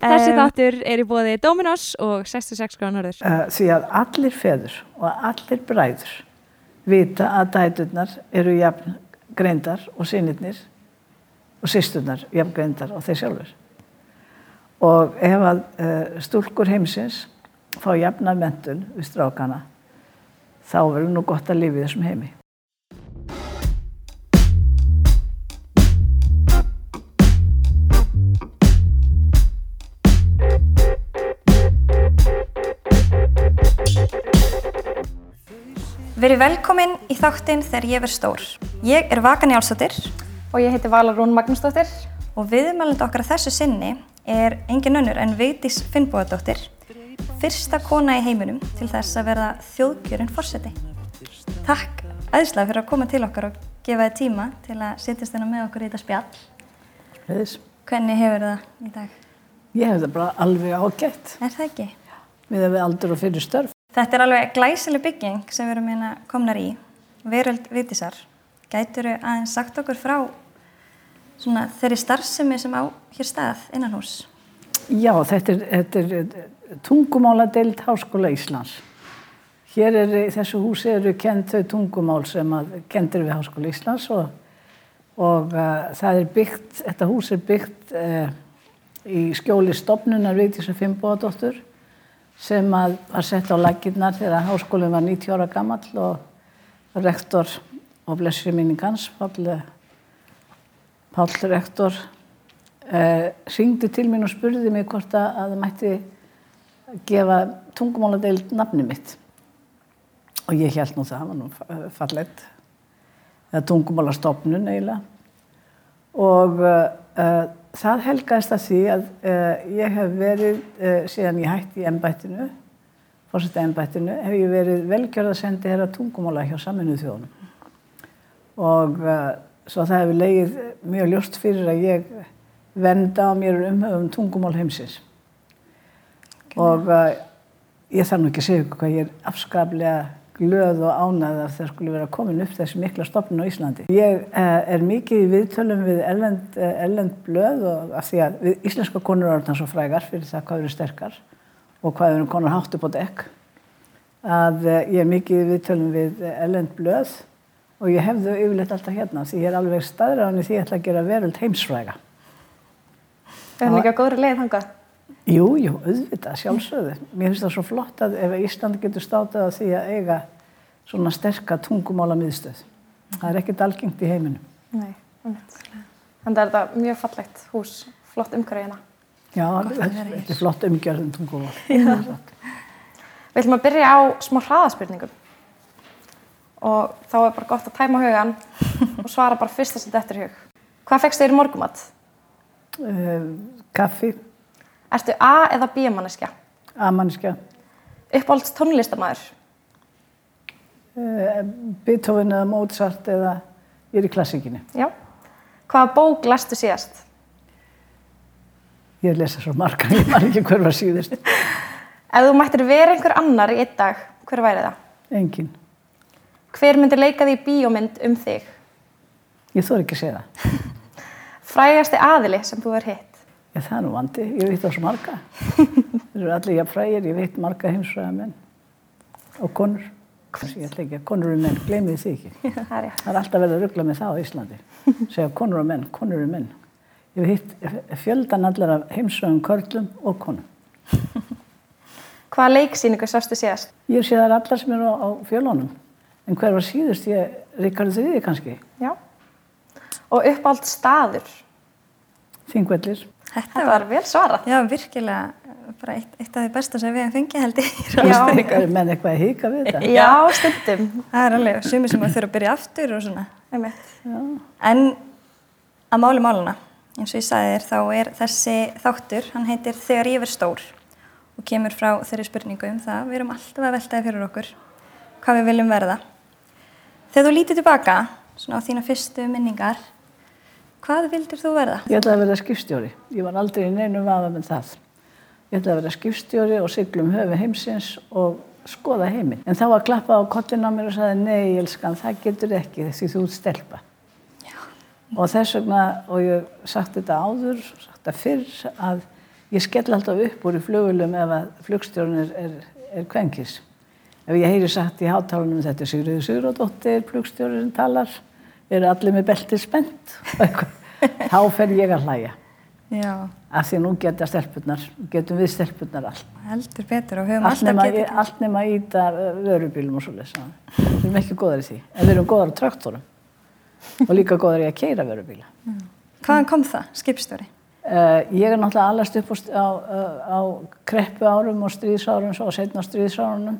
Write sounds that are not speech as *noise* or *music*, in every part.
Þessi Em, þáttur er í bóði Dominos og 66 gránorður. Uh, því að allir feður og allir bræður vita að dæturnar eru jafn greindar og sinirnir og sýsturnar jafn greindar og þeir sjálfur. Og ef að uh, stúlkur heimsins fá jafnar mentun við strákana þá verður nú gott að lifa í þessum heimi. Verið velkomin í þáttinn þegar ég verð stór. Ég er Vakan Jálsdóttir Og ég heiti Vala Rún Magnúsdóttir. og viðmælandi okkar að þessu sinni er engin önnur en Vigdís Finnbóðadóttir, fyrsta kona í heiminum til þess að verða þjóðkjörinn fórseti. Takk æðislega fyrir að koma til okkar og gefa þið tíma til að sittast hérna með okkur í þetta spjall. Leðis. Hvernig hefur það í dag? Ég hef það bara alveg ágætt Er það ekki? við við aldur og fyrir störf. Þetta er alveg glæsileg bygging sem við erum hérna komnar í, veröld Vigdísar. Gætur aðeins sagt okkur frá svona, þeirri starfsemi sem á hér stað innan hús? Já, þetta er, þetta er tungumáladeild Háskóla Íslands. Hér er þessu húsi eru kent þau tungumál sem að kendir við Háskóla Íslands og, og uh, það er byggt, þetta hús er byggt uh, í skjóli stopnunar Vigdísar Fimboðadóttur sem að var sett á laginnar þegar háskólinn var 90 ára gamall og rektor og blessið minningans, Páll, Páll rektor uh, syngdi til mín og spurði mig hvort að að það mætti gefa tungumáladeild nafni mitt. Og ég held nú það, það var nú fa- fallegt. Eða tungumálastofnun eiginlega. Og uh, það helgaðist að því að uh, ég hef verið uh, síðan ég hætti í embættinu fórsetta embættinu, hef ég verið velgjörð að sendi herra tungumála hjá saminuð þjóðunum. Og uh, svo það hefur legið mjög ljóst fyrir að ég venda á mér umhöfum tungumál heimsins. Og uh, ég þarf nú ekki að segja hvað ég er afskaplega glöð og ánæð að það skulle vera komin upp þessi mikla stopnun á Íslandi. Ég uh, er mikið í viðtölum við ellend, uh, ellend blöð og af því að íslenska konur eru orðan svo frægar fyrir það hvað eru sterkar og hvað eru konar hátt upp á dekk að uh, ég er mikið í viðtölum við ellend blöð og ég hef þau yfirleitt alltaf hérna því ég er alveg staðræðan í því ég ætla að gera veröld heimsfræga. Erum ekki á góðri leið þangað. Jú, jú, auðvitað, sjálfsögðu. Mér finnst það svo flott að ef Ísland getur státað að því að eiga svona sterka tungumála miðstöð. Það er ekkert algengt í heiminum. Nei, einmitt. Þannig er þetta mjög fallegt hús, flott umhverju hérna. Já, þetta er flott umgjörðum tungumál. Við ætlum að byrja á smá hraðaspurningum. Og þá er bara gott að tæma hugan og svara bara fyrsta sem þetta er hug. Hvað fegst þér í morgumat? Uh, kaffi, Ertu A eða B manneskja? amanniska, Uppáhalds tónlistamæður? uh, Beethoven eða Mozart eða ég er í klassikinni. Já. Hvaða bók lestu síðast? Ég lesa svo margar, ég man ekki hver var síðust. *laughs* Ef þú mættir vera einhver annar í einn dag, hver væri það? Engin. Hver myndir leika því bíómynd um þig? Ég þór ekki að segja það. *laughs* Frægasti aðili sem þú er hitt? Ég, það er nú vandi, ég veit það svo marga. *laughs* Þeir eru allir jafnfrægir, ég veit marga heimsfræða menn og konur. Ég ætla ekki að konur og menn, gleymið því ekki. það er. Það er alltaf verið að ruggla með það á Íslandi. *laughs* Segja konur og menn, konur og menn. Ég hitt fjöldan allar af heimsfræðum körlum og konum. *laughs* Hvaða leiksýningu sástu síðast? Ég sé það allar sem eru á, á fjölunum. En hver var síðust? Ég, Ríkardur þriði kannski. Já. Og uppáhald staður? Þingvellir. Þetta var vel svarað. Já, virkilega bara eitt, eitt af því besta sem við hefum fengið held ég. í Já. Er menn eitthvað að hika við þetta? Já, stundum. Það er alveg sumir sem að þurfa að byrja aftur og svona. En að máli máluna, eins og ég sagði þér, þá er þessi þáttur, hann heitir Þegar ég verð stór og kemur frá þeirri spurningu um það. Við erum alltaf að veltaði fyrir okkur hvað við viljum verða. Þegar þú lítið tilbaka, svona á þína fyrstu minningar, hvað vildir þú verða? Ég ætlaði að vera skipstjóri. Ég var aldrei í neinum vafa með það. Ég ætlaði að vera skipstjóri og siglum höfu heimsins og skoða heiminn. En þá var klappað á kollin á mér og sagði, nei, elskan, það getur ekki því þú ert stelpa. Já. Og þess vegna, og ég sagt þetta áður, sagt þetta fyrr, að ég skell alltaf upp úr í flugulum ef að flugstjórn er, er, er kvenkis. Ef ég heyri sagt í hátalunum þetta Sigriður Sigurðardóttir, flugstjórn talar, eru allir með beltið spennt, *laughs* þá fer ég að hlæja. Já, Af því nú geta stelpunar, getum við stelpunar allt. heldur betur og höfum Allt alltaf getið. allt nema íta vörubílum og svoleiðis. Við erum ekki góðar í því. En við erum góðar á traktorum. Og líka góðar í að keira vörubíla. Hvaðan kom það, skipstjóri? Uh, ég er náttúrulega allast upp á, á, á kreppu árum og stríðsárum svo setna stríðsárunum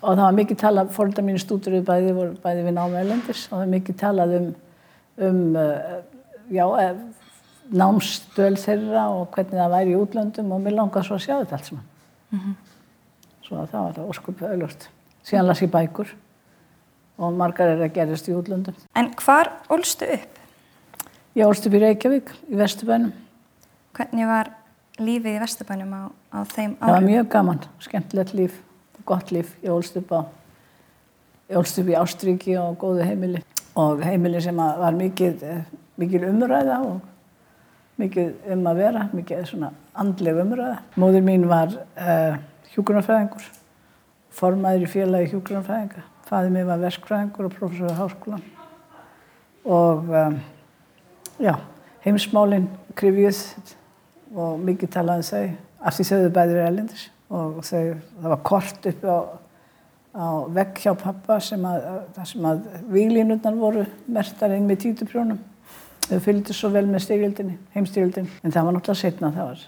og það var mikið talað, fóröldar mínu stútur bæði, bæði við námi elendis og það var mikið talað um, um uh, já, eh, námstöl þeirra og hvernig það væri í útlöndum og mér langaði svo að sjá þetta allt saman. Svo að það var það óskupu auðlust. Síðan las ég bækur og margar er að gerist í útlöndum. En hvar ólstu upp? Ég ólst upp í Reykjavík, í Vesturbænum. Hvernig var lífið í Vesturbænum á, á þeim Það var árum? mjög gaman, skemmtilegt líf, gott líf. Ég ólst upp, á, ég ólst upp í Ástríki og góðu heimili. Og heimili sem var mikið, eh, mikið umræða og mikið um að vera, mikið svona andleg umræða. Móður mín var uh, hjúgrunarfræðingur, formaður í félagi hjúgrunarfræðinga. Fæði mér var verskfræðingur og professor á háskólan. Og um, já, heimsmálinn krifjuð og mikið talaði þau af því eru bæði verið erlendis og þau, það var kort uppi á, á vegg hjá pappa sem að, sem að víglínurnar voru mertar inn með títuprjónum þau fylgdu svo vel með styrjöldinni, heimstyrjöldinni. En það var náttúrulega setna það var,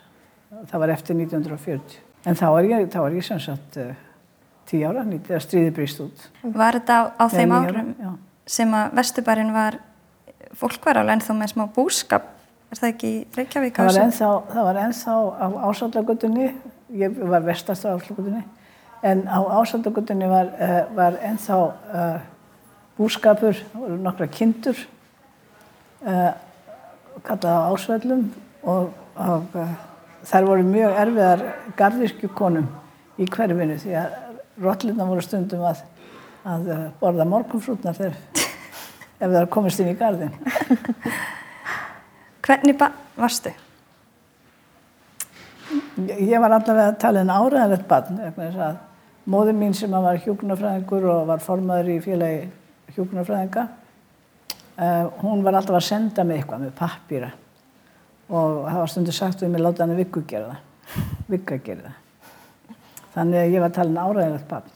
það var eftir 1940 en þá var ég, þá var ég sem sagt uh, tíu ára, nýtt þegar stríði brýst út. Var þetta á, á þeim ára, árum já. sem að Vesturbærin var, fólk var alveg ennþá með smá búskap, er það ekki Reykjavík? á Það var ennþá, það var ennþá á ásaldagötunni, ég var vestast á ásaldagötunni, en á ásaldagötunni var, uh, var ennþá uh, búskapur, nokkra kindur, kallað á ásvöllum og, og uh, þær voru mjög erfiðar garðirkjukonum í hverfinu því að rollirna voru stundum að, að uh, borða morgunfrútnar þegar *laughs* ef það komist inn í garðin. *laughs* Hvernig varstu? Ég var allavega að tala en áræðanlegt barn, móður mín sem var hjúkunarfræðingur og var formaður í félagi hjúkunarfræðinga, uh, hún var alltaf að senda mig eitthvað með pappýra og það var stundu sagt við mig láta hann Viggu gera það, *laughs* Vigga gera það. Þannig að ég var að tala en áræðanlegt barn.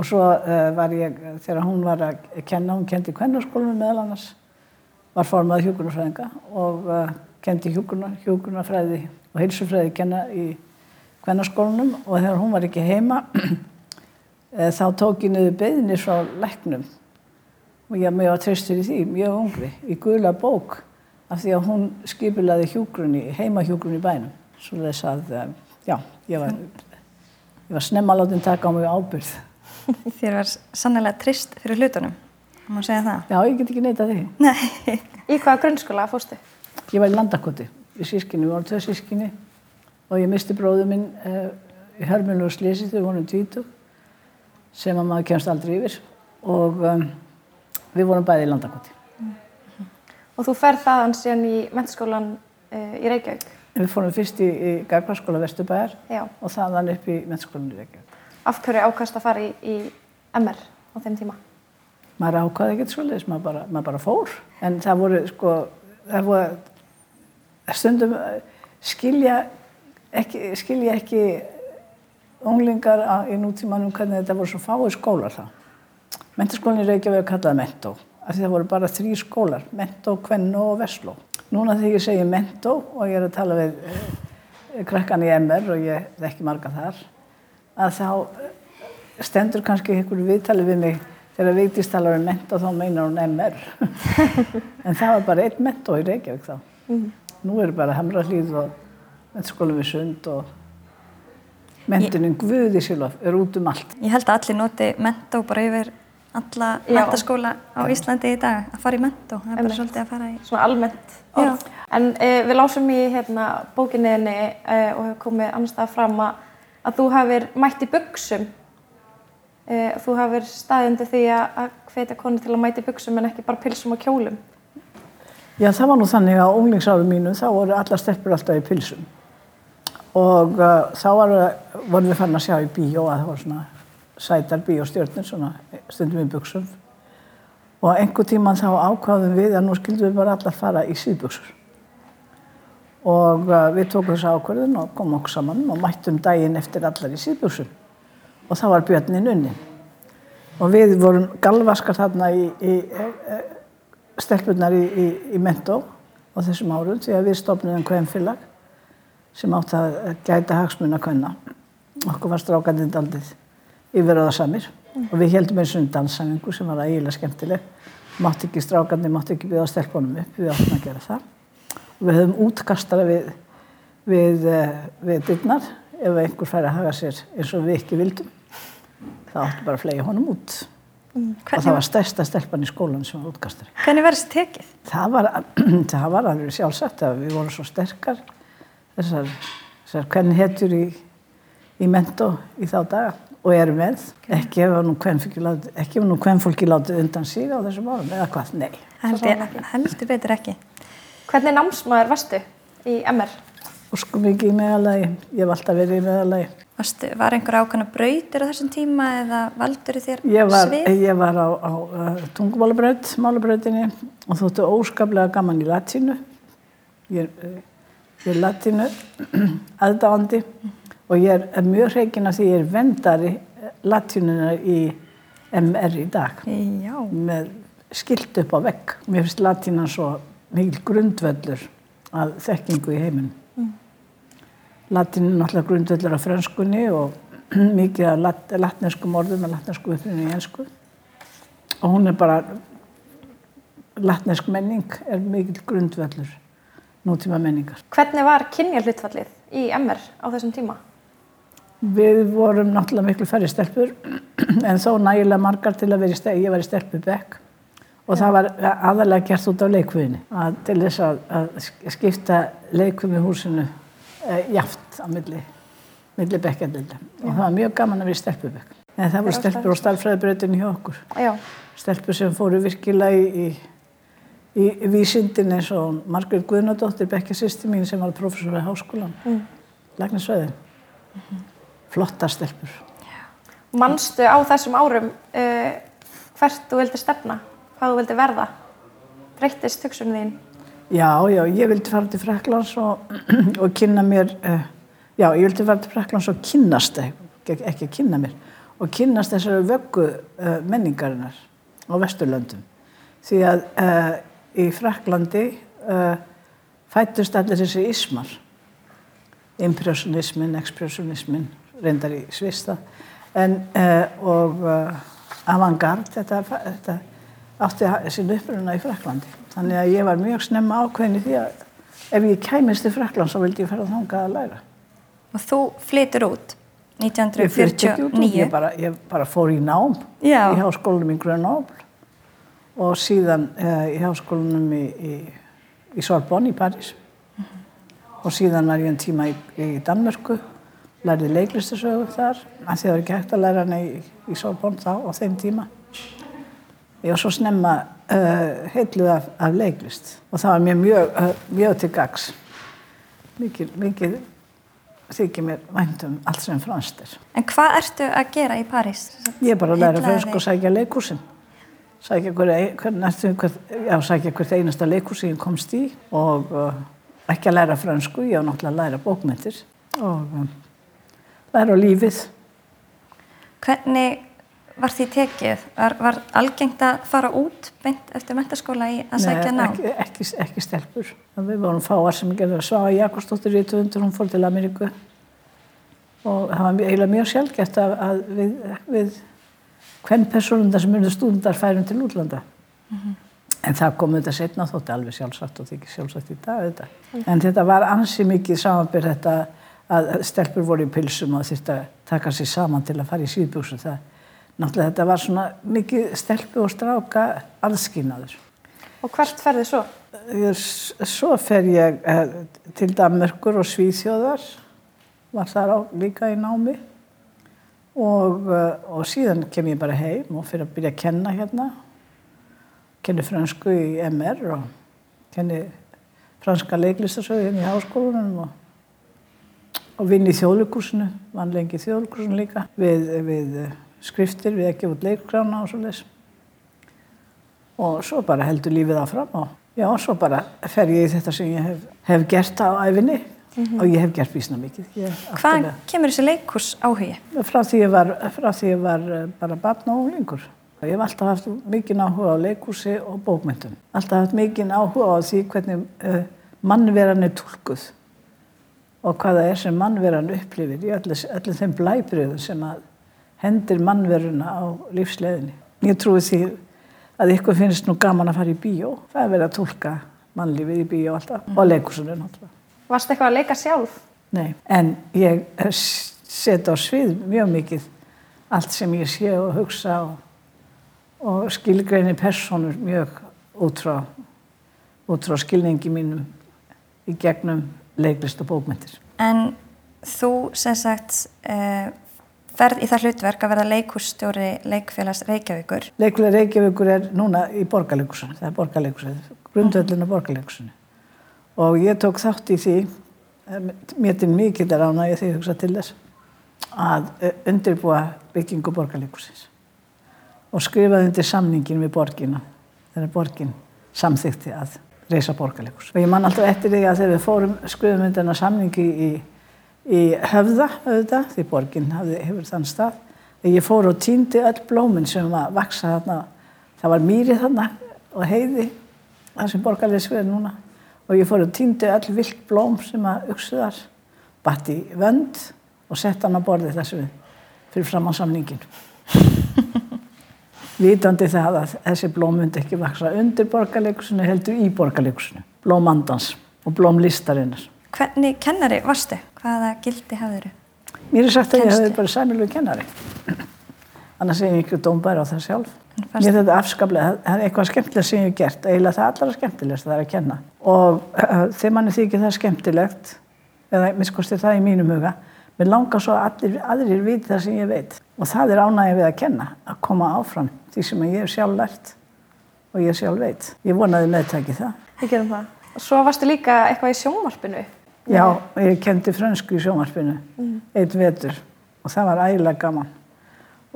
Og svo uh, var ég, þegar hún var að kenna, hún kendi kvennarskólinu meðal annars, var formað hjúkunarfræðinga og uh, kendi hjúkunar, hjúkunarfræði og heilsufræði kenna í kvennarskólanum og þegar hún var ekki heima *clears throat* eh, þá tók ég niður beðinir frá læknum og ég með var treystur í því, mjög ungri, í gula bók af því að hún skipilaði hjúgrunni, heimahjúgrunni bænum. Svo þess að, eh, já, ég var, ég var snemma látin taka á mig ábyrð. *laughs* Þér var sannlega trist fyrir hlutunum, má segja það. Já, ég get ekki neitað því. Nei, *laughs* Í hvaða grunnskóla fórstu? Ég var í landakoti í sískinni, við vorum tvö sískinni og ég misti bróðu minn uh, í hörmjölu og slísi þegar við vorum tvítug sem að maður kemst aldrei yfir og um, við vorum bæði í landakoti. Og þú ferð þaðan síðan í mentaskólan uh, í Reykjavík. Við fórum fyrst í, í Gagvarskóla Vesturbæjar Já. og þaðan upp í mennskólanum í Reykjavík. Af hverju ákast að fara í, í MR á þeim tíma? Maður ákvaði ekkert svoleiðis, maður bara, maður bara fór. En það voru sko, það voru stundum eh, skilja ekki, skilja ekki unglingar á- í nútímanum hvernig þetta voru svo fáið skólar þá. Mentaskólinn í Reykjavík kallaði Mentó, af því það voru bara þrý skólar, Mentó, Kvennó og Vestló. Núna þegar ég segi Mentó og ég er að tala við eh, krakkan í MR og ég þekki marga þar, að þá eh, stendur kannski einhverju viðtali við mig þegar Vigdís talar um Mentó þá meinar hún MR. *laughs* en það var bara einn Mentó í Reykjavík þá. Nú er bara Hamrahlíð og mentaskólinn við Sund og mentunin Guði sílof er út um allt. ég held að allir noti mentó bara yfir alla mentaskóla á Íslandi í dag að fara í mentó, það er bara svolítið að fara í... Svona almennt. En uh, við lásum í hérna, bókinniðinni uh, og hefur komið annars stað fram að, að þú hafir mætt í buksum. Uh, þú hafir staðið undir því að, að hvetja konu til að mæta í buksum en ekki bara pilsum og kjólum. Já, það var nú þannig að á unglingsárum mínu þá voru allar stelpur alltaf í pilsum og uh, þá var, vorum við fann að sjá í bíó að það var svona sætar bíóstjörnir svona stundum í buksum og einhver tíman þá ákváðum við að nú skildum við bara allar fara í síðbuksur og uh, við tókum þessu ákvörðun og komum okkur saman og mættum daginn eftir allar í síðbuksum og það var björnin unni og við vorum galvaskar þarna í, í, í stelpunar í, í, mentó á þessum árum því að við stopnum hvernfélag sem átt að gæta hagsmun að kvenna. Okkur var strákandinn daldið yfiröðarsamir mm. og við heldum eins og einn dansangingu sem var ægilega skemmtileg. Mátt ekki strákandinn, mátt ekki byggja stelpunum upp, við áttum að gera það. Og við höfum útkastara við, við, eh, við dyrnar ef einhver fær að haga sér eins og við ekki vildum. Það áttu bara að flega honum út. Mm. og það var stærsta stelpan í skólan sem var útkastari. Hvernig verður þessi tekið? Það var, *clears throat* það var alveg sjálfsagt að við vorum svo sterkar þessar, þessar hvernig hetjur í, í mentó í þá daga og erum með ekki ef nú hvern fólki látið undan síða á þessum árum eða hvað, nei. Heldur, heldur betur ekki. Hvernig námsmaður varstu í MR? Sko mikið í meðalagi, ég hef alltaf verið í meðalagi. Varstu, var einhver ákvæmna brautir á þessum tíma eða valdur þér ég var, svið? Ég var á, á uh, tungumálabraut, málabrautinni og þóttu óskaplega gaman í latínu. Ég, uh, ég er latínu *clears throat* aðdáandi og ég er mjög hreikinn að því ég er vendari latínunar í MR í dag. Já. Með skilt upp á vegg. Mér finnst latínan svo mikil grundvöldur að þekkingu í heiminum. Latin er náttúrulega grundvöldur af franskunni og *clears throat* mikið af lat, latneskum orðum og latnesku upprunni í ennsku. Og hún er bara, latnesk menning er mikil grundvöldur nútíma menningar. Hvernig var kynja hlutfallið í MR á þessum tíma? Við vorum náttúrulega miklu færri stelpur *clears throat* en þó nægilega margar til að í ég var í stelpu bekk og það var aðalega gert út á leikvöginni til þess að, að skipta leikum í húsinu eh, jaft á milli, milli bekkjandilda og það var mjög gaman að vera í stelpubekk. En það voru stelpur og starfræðibröðinu hjá okkur. Já. Stelpur sem fóru virkilega í, í, í vísindin eins og Margrét Guðnadóttir, bekkjasýsti mín sem var professor við háskólan, mm. Lagnarsvæðin. Flotta stelpur. Manstu á þessum árum uh, hvert þú vildi stefna? Hvað þú vildi verða? Breyttist hugsunum þín? Já, já, ég vildi fara til Fræklands og, *clears throat* og kynna mér, uh, já, ég vildi fara til Fræklands og kynnast, ekki, ekki kynna mér, og kynnast þessari vöggu uh, menningarinnar á Vesturlöndum. Því að í Fræklandi fættust allir þessi ismar, impressionismin, expressionismin, reyndar í Svista, en, og avantgard, þetta, þetta átti sín uppruna í Fræklandi. Þannig að ég var mjög snemma ákveðin í því að ef ég kæmist til Frækland svo vildi ég ferða þangað að læra. Og þú flytur út 1949? Út, ég, bara, ég bara fór í nám Já. í háskólanum í Grenoble og síðan uh, í háskólanum í, í, í Sorbonne í Paris mm -hmm. og síðan var ég en tíma í, í Danmörku lærði leiklistasögu þar en það var ekki hægt að læra hana í Sorbonne þá á þeim tíma ég var svo snemma uh, heitluð af, af leiklist og það var mér mjög, uh, mjög til gags mikið, mikið þykir mér væntum allt sem franst er. En hvað ertu að gera í París? Ég er bara að læra fransk og sækja leikúsin sækja hvert einasta leikúsi ég komst í og uh, ekki að læra fransku, ég á náttúrulega að læra bókmyndir og læra á lífið Hvernig var því tekið? Var, var algengt að fara út beint eftir mentaskóla í að sækja ná? Nei, ekki, ekki, ekki stelpur. Við vorum fáar sem gerði að svaga Jakobsdóttir í 200, hún fór til Ameríku og það var eiginlega mjög sjálfgeft að, að við, við hvern personundar sem eruðu stúndar færum til útlanda. Mm -hmm. En það kom þetta setna þótti alveg sjálfsagt og það ekki sjálfsagt í dag þetta. Mm -hmm. En þetta var ansi mikið samanbyrð þetta að stelpur voru í pilsum og þurfti að taka sér saman til að fara í síðbúsum það náttúrulega þetta var svona mikið stelpu og stráka allskýnaður. Og hvert fer þið svo? Svo fer ég eh, til Danmörkur og Svíþjóðar, var þar á, líka í námi og, eh, og síðan kem ég bara heim og fyrir að byrja að kenna hérna, kenni fransku í MR og, kenni franska leiklistasögu hérna í háskólanum og, og vinn í þjóðlukursinu, vann lengi í þjóðlukursinu líka við, við eh, skriftir, við ekki út leikgrána og svo leys. Og svo bara heldur lífið áfram og já, svo bara fer ég í þetta sem ég hef, hef gert á æfinni og ég hef gert vísna mikið. Hvaðan kemur þessi leikhús áhugi? Frá því ég var, því ég var eh, bara barn og unglingur. Ég hef alltaf haft mikinn áhuga á leikúsi og bókmyndum. Alltaf haft mikinn áhuga á því hvernig uh, mannveran er tólkuð og hvað það er sem mannveran upplifir í öllu, öllu þeim blæbriðum sem að hendir mannveruna á lífsleðinni. Ég trúi því að ykkur finnst nú gaman að fara í bíó. Það er verið að tólka mannlífið í bíó alltaf og leikúsinu náttúrulega. Varst eitthvað að leika sjálf? Nei, en ég set á svið mjög mikið allt sem ég sé og hugsa og, og skilgreini personur mjög út frá, út frá skilningi mínum í gegnum leiklist og bókmyndir. En þú sem sagt uh, ferð í það hlutverk að verða leikhússtjóri leikfélags Reykjavíkur. Leikulega Reykjavíkur er núna í borgarleikusinu, það er borgarleikusinu, grundvöldin á borgarleikusinu. Og ég tók þátt í því, eh, mér til mikið er ánægja því að hugsa til þess, að eh, undirbúa byggingu borgarleikusins. Og skrifaði undir samningin við borgina, þegar borgin samþykti að reysa borgarleikus. Og ég man alltaf eftir því að þegar við fórum þennan samningi í, í höfða, auðvitað, því borgin hafði, hefur þann stað, að ég fór og týndi öll blómin sem að vaksa þarna, það var mýri þarna og heiði, það sem borgarleis verið núna, og ég fór og týndi öll vilt blóm sem að uksuðar, batt í vönd og sett hann á borði þessu fyrir fram á samningin. *laughs* Vitandi það að þessi blóm myndi ekki vaksa undir borgarleikusinu, heldur í borgarleikusinu, blómandans og blómlistarinnar. Hvernig kennari varstu? Hvaða gildi hafðiru? Mér er sagt að ég Kennstu? hefði bara sæmilegu kennari. Annars er ég ekki dómbæri á það sjálf. fannst- Mér þetta afskaplega, það er eitthvað skemmtilegt sem ég hef gert, eiginlega það allra skemmtilegast það er að kenna. Og uh, þegar manni þykir það skemmtilegt, eða miskosti það í mínum huga, mér langar svo að allir, aðrir viti það sem ég veit. Og það er ánægja við að kenna, að koma áfram því sem ég hef sjálf lært og ég sjálf veit. Ég vonaði meðtæki það. Við gerum það. Svo varstu líka eitthvað í sjónvarpinu. Já, ég kendi frönsku í sjónvarpinu eitt vetur og það var ægilega gaman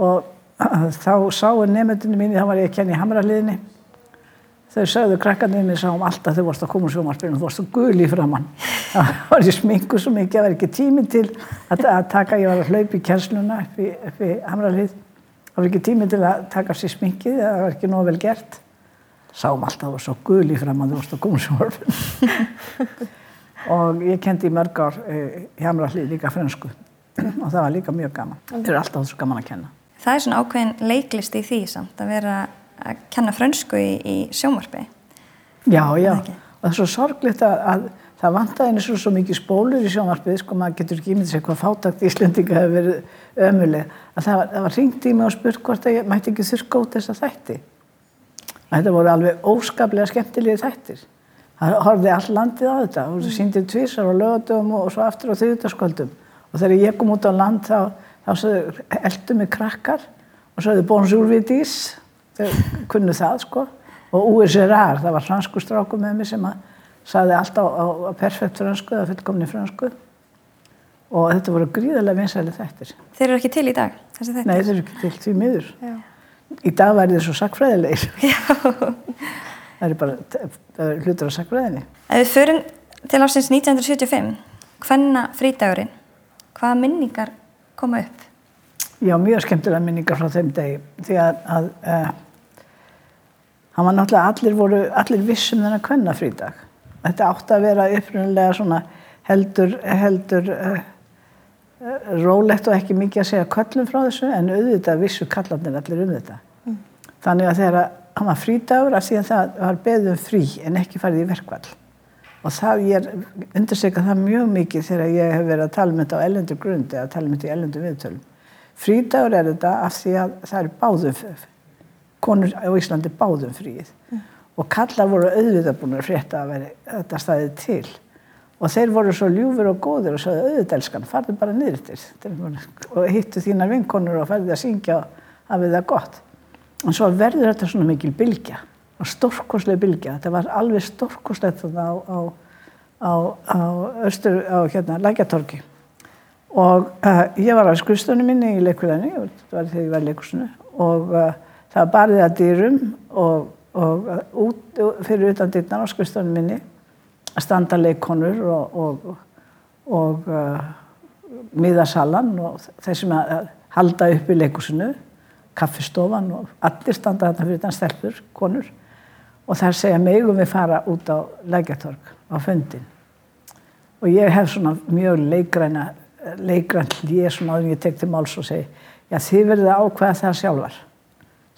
og *clears throat* þá sáu nefndinu mín, þá var ég að kenna í hamraliðinni þau sögðu krakkarnir mér sáum alltaf þau vorst að koma úr sjónvarpinu þú vorst að guli framann *laughs* það var ég smingu svo mikið, það var ekki tími til að, að taka, ég var að hlaupa í kjensluna upp í, í hamralið það var ekki tími til að taka sér sminkið það var ekki nóg vel gert sáum alltaf þú vorst að guli þú vorst að koma úr sjónvarpinu og ég kendi í mörg ár eh, í Hamrallið líka frönsku og það var líka mjög gaman. Það er alltaf svo gaman að kenna. Það er svona ákveðin leiklist í því samt að vera að kenna frönsku í, í sjónvarpi. Já, já, og það er svo sorglegt að, að það vantaði eins og svo mikið spólur í sjónvarpið, sko maður getur ekki ímyndið sér hvað fátakt Íslendinga hefur verið ömuleg, að það það var ringt í mig og spurt hvort að ég mætti ekki þurrka út þessa þætti. Og þetta voru alveg óskaplega skemmtilegi þættir. Það horfði all landið á þetta og síndið tvísar og lögatum og svo aftur á þriðutaskvöldum. Og þegar ég kom út á land þá, þá eldu mig krakkar og sagði bonjour vidís, þau kunnu það sko. Og Gerard, það var fransku stráku með mig sem að sagði alltaf á, á perfekt fransku eða fullkomni fransku. Og þetta voru gríðarlega vinsæli þættir. Þeir eru ekki til í dag? Nei, þeir eru ekki til því miður. Já. Í dag væri þeir svo sakfræðilegir. *laughs* það eru bara hlutur á sakfræðinni. Ef við förum til ásins 1975, hvenna frítagurinn, hvaða minningar koma upp? Já, mjög skemmtilega minningar frá þeim degi. Því að, að uh, hann var náttúrulega, allir voru, allir vissum þennan kvenna frídag. Þetta átti að vera upprunnilega svona heldur, heldur uh, uh, rólegt og ekki mikið að segja köllum frá þessu, en auðvitað vissu kallarnir allir um þetta. Þannig að þegar hann var frídagur, að því að það var beðum frí en ekki farið í verkvall. Og það ég undirstryka það mjög mikið þegar ég hef verið að tala um þetta á ellendur grundi, að tala um þetta í ellendur viðtölum. Frídagur er þetta af því að það er báðum, konur á Íslandi báðum fríið. Og kallar voru auðvitað búin að frétta að veri, þetta staðið til. Og þeir voru svo ljúfur og góður og sagði auðvitaðelskan, farðu bara niður til. Og hittu þínar vinkonur og farðu að syngja og hafið það gott. En svo verður þetta svona mikil bylgja og stórkoslega bylgja. Þetta var alveg stórkoslegt á, á, á, á Östur, á hérna, Lækjatorki. Og uh, ég var á skrifstunni minni í leikvöðinni, þetta var þegar ég var í leikursinu, og uh, það var barið að dýrum og, og uh, út, fyrir utan dýrnar á skrifstunni minni að standa leikonur og, og, og miðasalan og þeir sem að halda upp í leikursinu, kaffistofan og allir standa þarna fyrir þann stelpur, konur. Og þar segja megum við fara út á Lækjatorg á fundin og ég hef svona mjög leikræna leikræn hlýja svona en ég tek til máls og segi já þið verðið að ákveða það sjálfar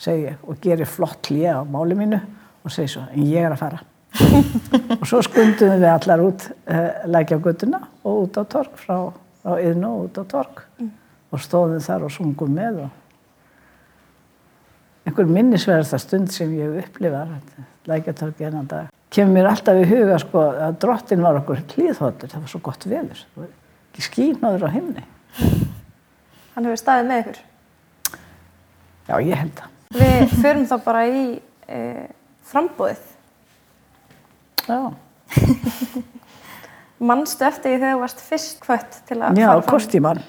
segi ég og gerir flott hlýja á máli mínu og segi svo en ég er að fara. *laughs* Og svo skundum við allar út uh, Lækjagötuna og út á torg frá, frá yðnu og út á torg. Mm. og stóðum þar og sungum með og einhver minnisverðasta stund sem ég hef upplifað lækjartorgi ennan dag kemur mér alltaf í huga sko að drottin var okkur hlýðhóttur, það var svo gott veður. Ekki skýrnáður á himni. Hann hefur staðið með ykkur? Já, ég held það Við förum þá bara í e, frambóðið Já. *laughs* Manstu eftir því þegar þú varst fyrst kvött til að Já, fara fram? kostíman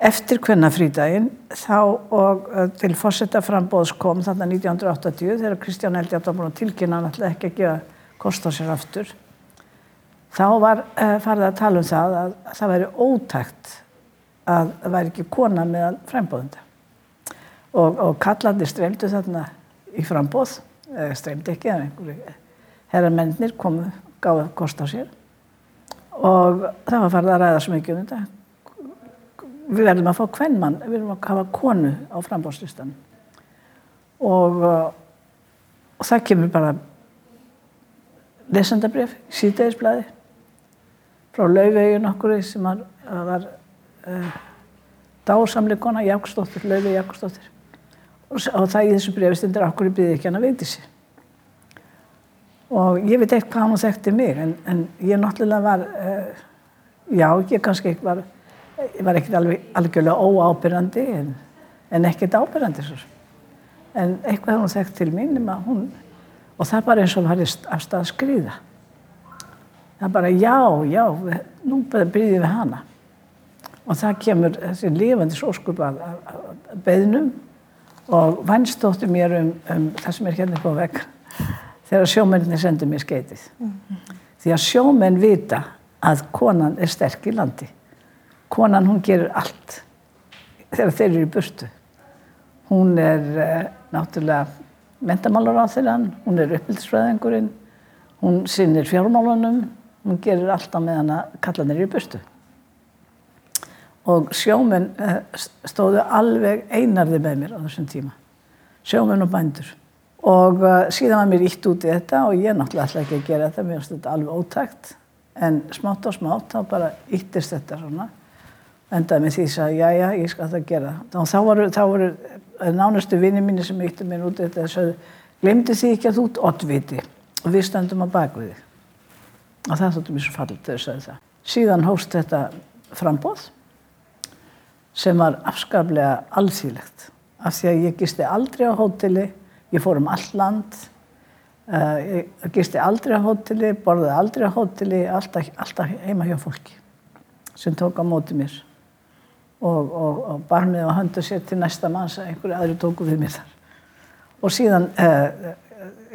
eftir hvenna frídaginn þá og til fórsetta frambóðs kom þarna 1980 þegar Kristján Eldjátt var búin að tilkynna hann alltaf ekki að gefa kost á sér aftur. Þá var uh, farið að tala um það að, að það væri ótækt að það væri ekki kona meðal frambóðunda og, og kallandi streymdu þarna í frambóð eða streymdi ekki en einhverju herramennir komu gáðu kost á sér. Og það var farið að ræða svo mikið um þetta. Við verðum að fá kvennmann, við verðum að hafa konu á frambóðslistan og, og það kemur bara lesendabref síðdegisblæði frá Laufeyjun okkur sem var, var uh, dásamlega kona, Jáksdóttir, Laufey Jáksdóttir og, það í þessu brefi stundir okkur í byggði ekki hann að veiti sér og ég veit eitthvað hvað hann þekkti mig en, en ég náttúrulega var uh, já, ég kannski ekki var ég var ekkert alveg algjörlega óábyrrandi en, en ekkert ábyrrandi svo. en eitthvað hún þekkt til mín hún, og það bara eins og var af stað að skriða það bara já, já nú byrjum við hana. Og það kemur þessi lifandi sóskup af beðnum og vænstóttu mér um, um það sem er hérna upp á vegg þegar sjómenninni sendur mér skeitið. Mm. því að sjómenn vita að konan er sterk í landi. Konan hún gerir allt þegar þeir eru í burtu. Hún er uh, náttúrulega mentamálar á þeirra hún er uppbyldisfræðingurinn hún sinnir fjármálunum hún gerir allt á meðan að kallanir eru í burtu og sjómenn uh, stóðu alveg einarði með mér á þessum tíma sjómenn og bændur og uh, síðan var mér ítt út í þetta og ég náttúrulega ætla ekki að gera þetta mér finnst þetta alveg ótækt en smátt og smátt þá bara íttist þetta svona endaði með því að já, já, ég skal það gera. Og þá voru, þá voru nánustu vinni mínu sem eittu mér út þetta að sagðu, glemdi því ekki að þú ert oddviti og við stöndum á bakviði. Og það þóttum mér svo fallit þegar þau sagði það. Síðan hóst þetta frambóð sem var afskaplega alþýlegt. Af því að ég gisti aldrei á hóteli, ég fór um all land, uh, ég gisti aldrei á hóteli, borðið aldrei á hóteli, alltaf, alltaf heima hjá fólki sem tók á móti mér og, og, og barmið og höndu sér til næsta manns að einhverju aðri tóku við mér þar. Og síðan uh,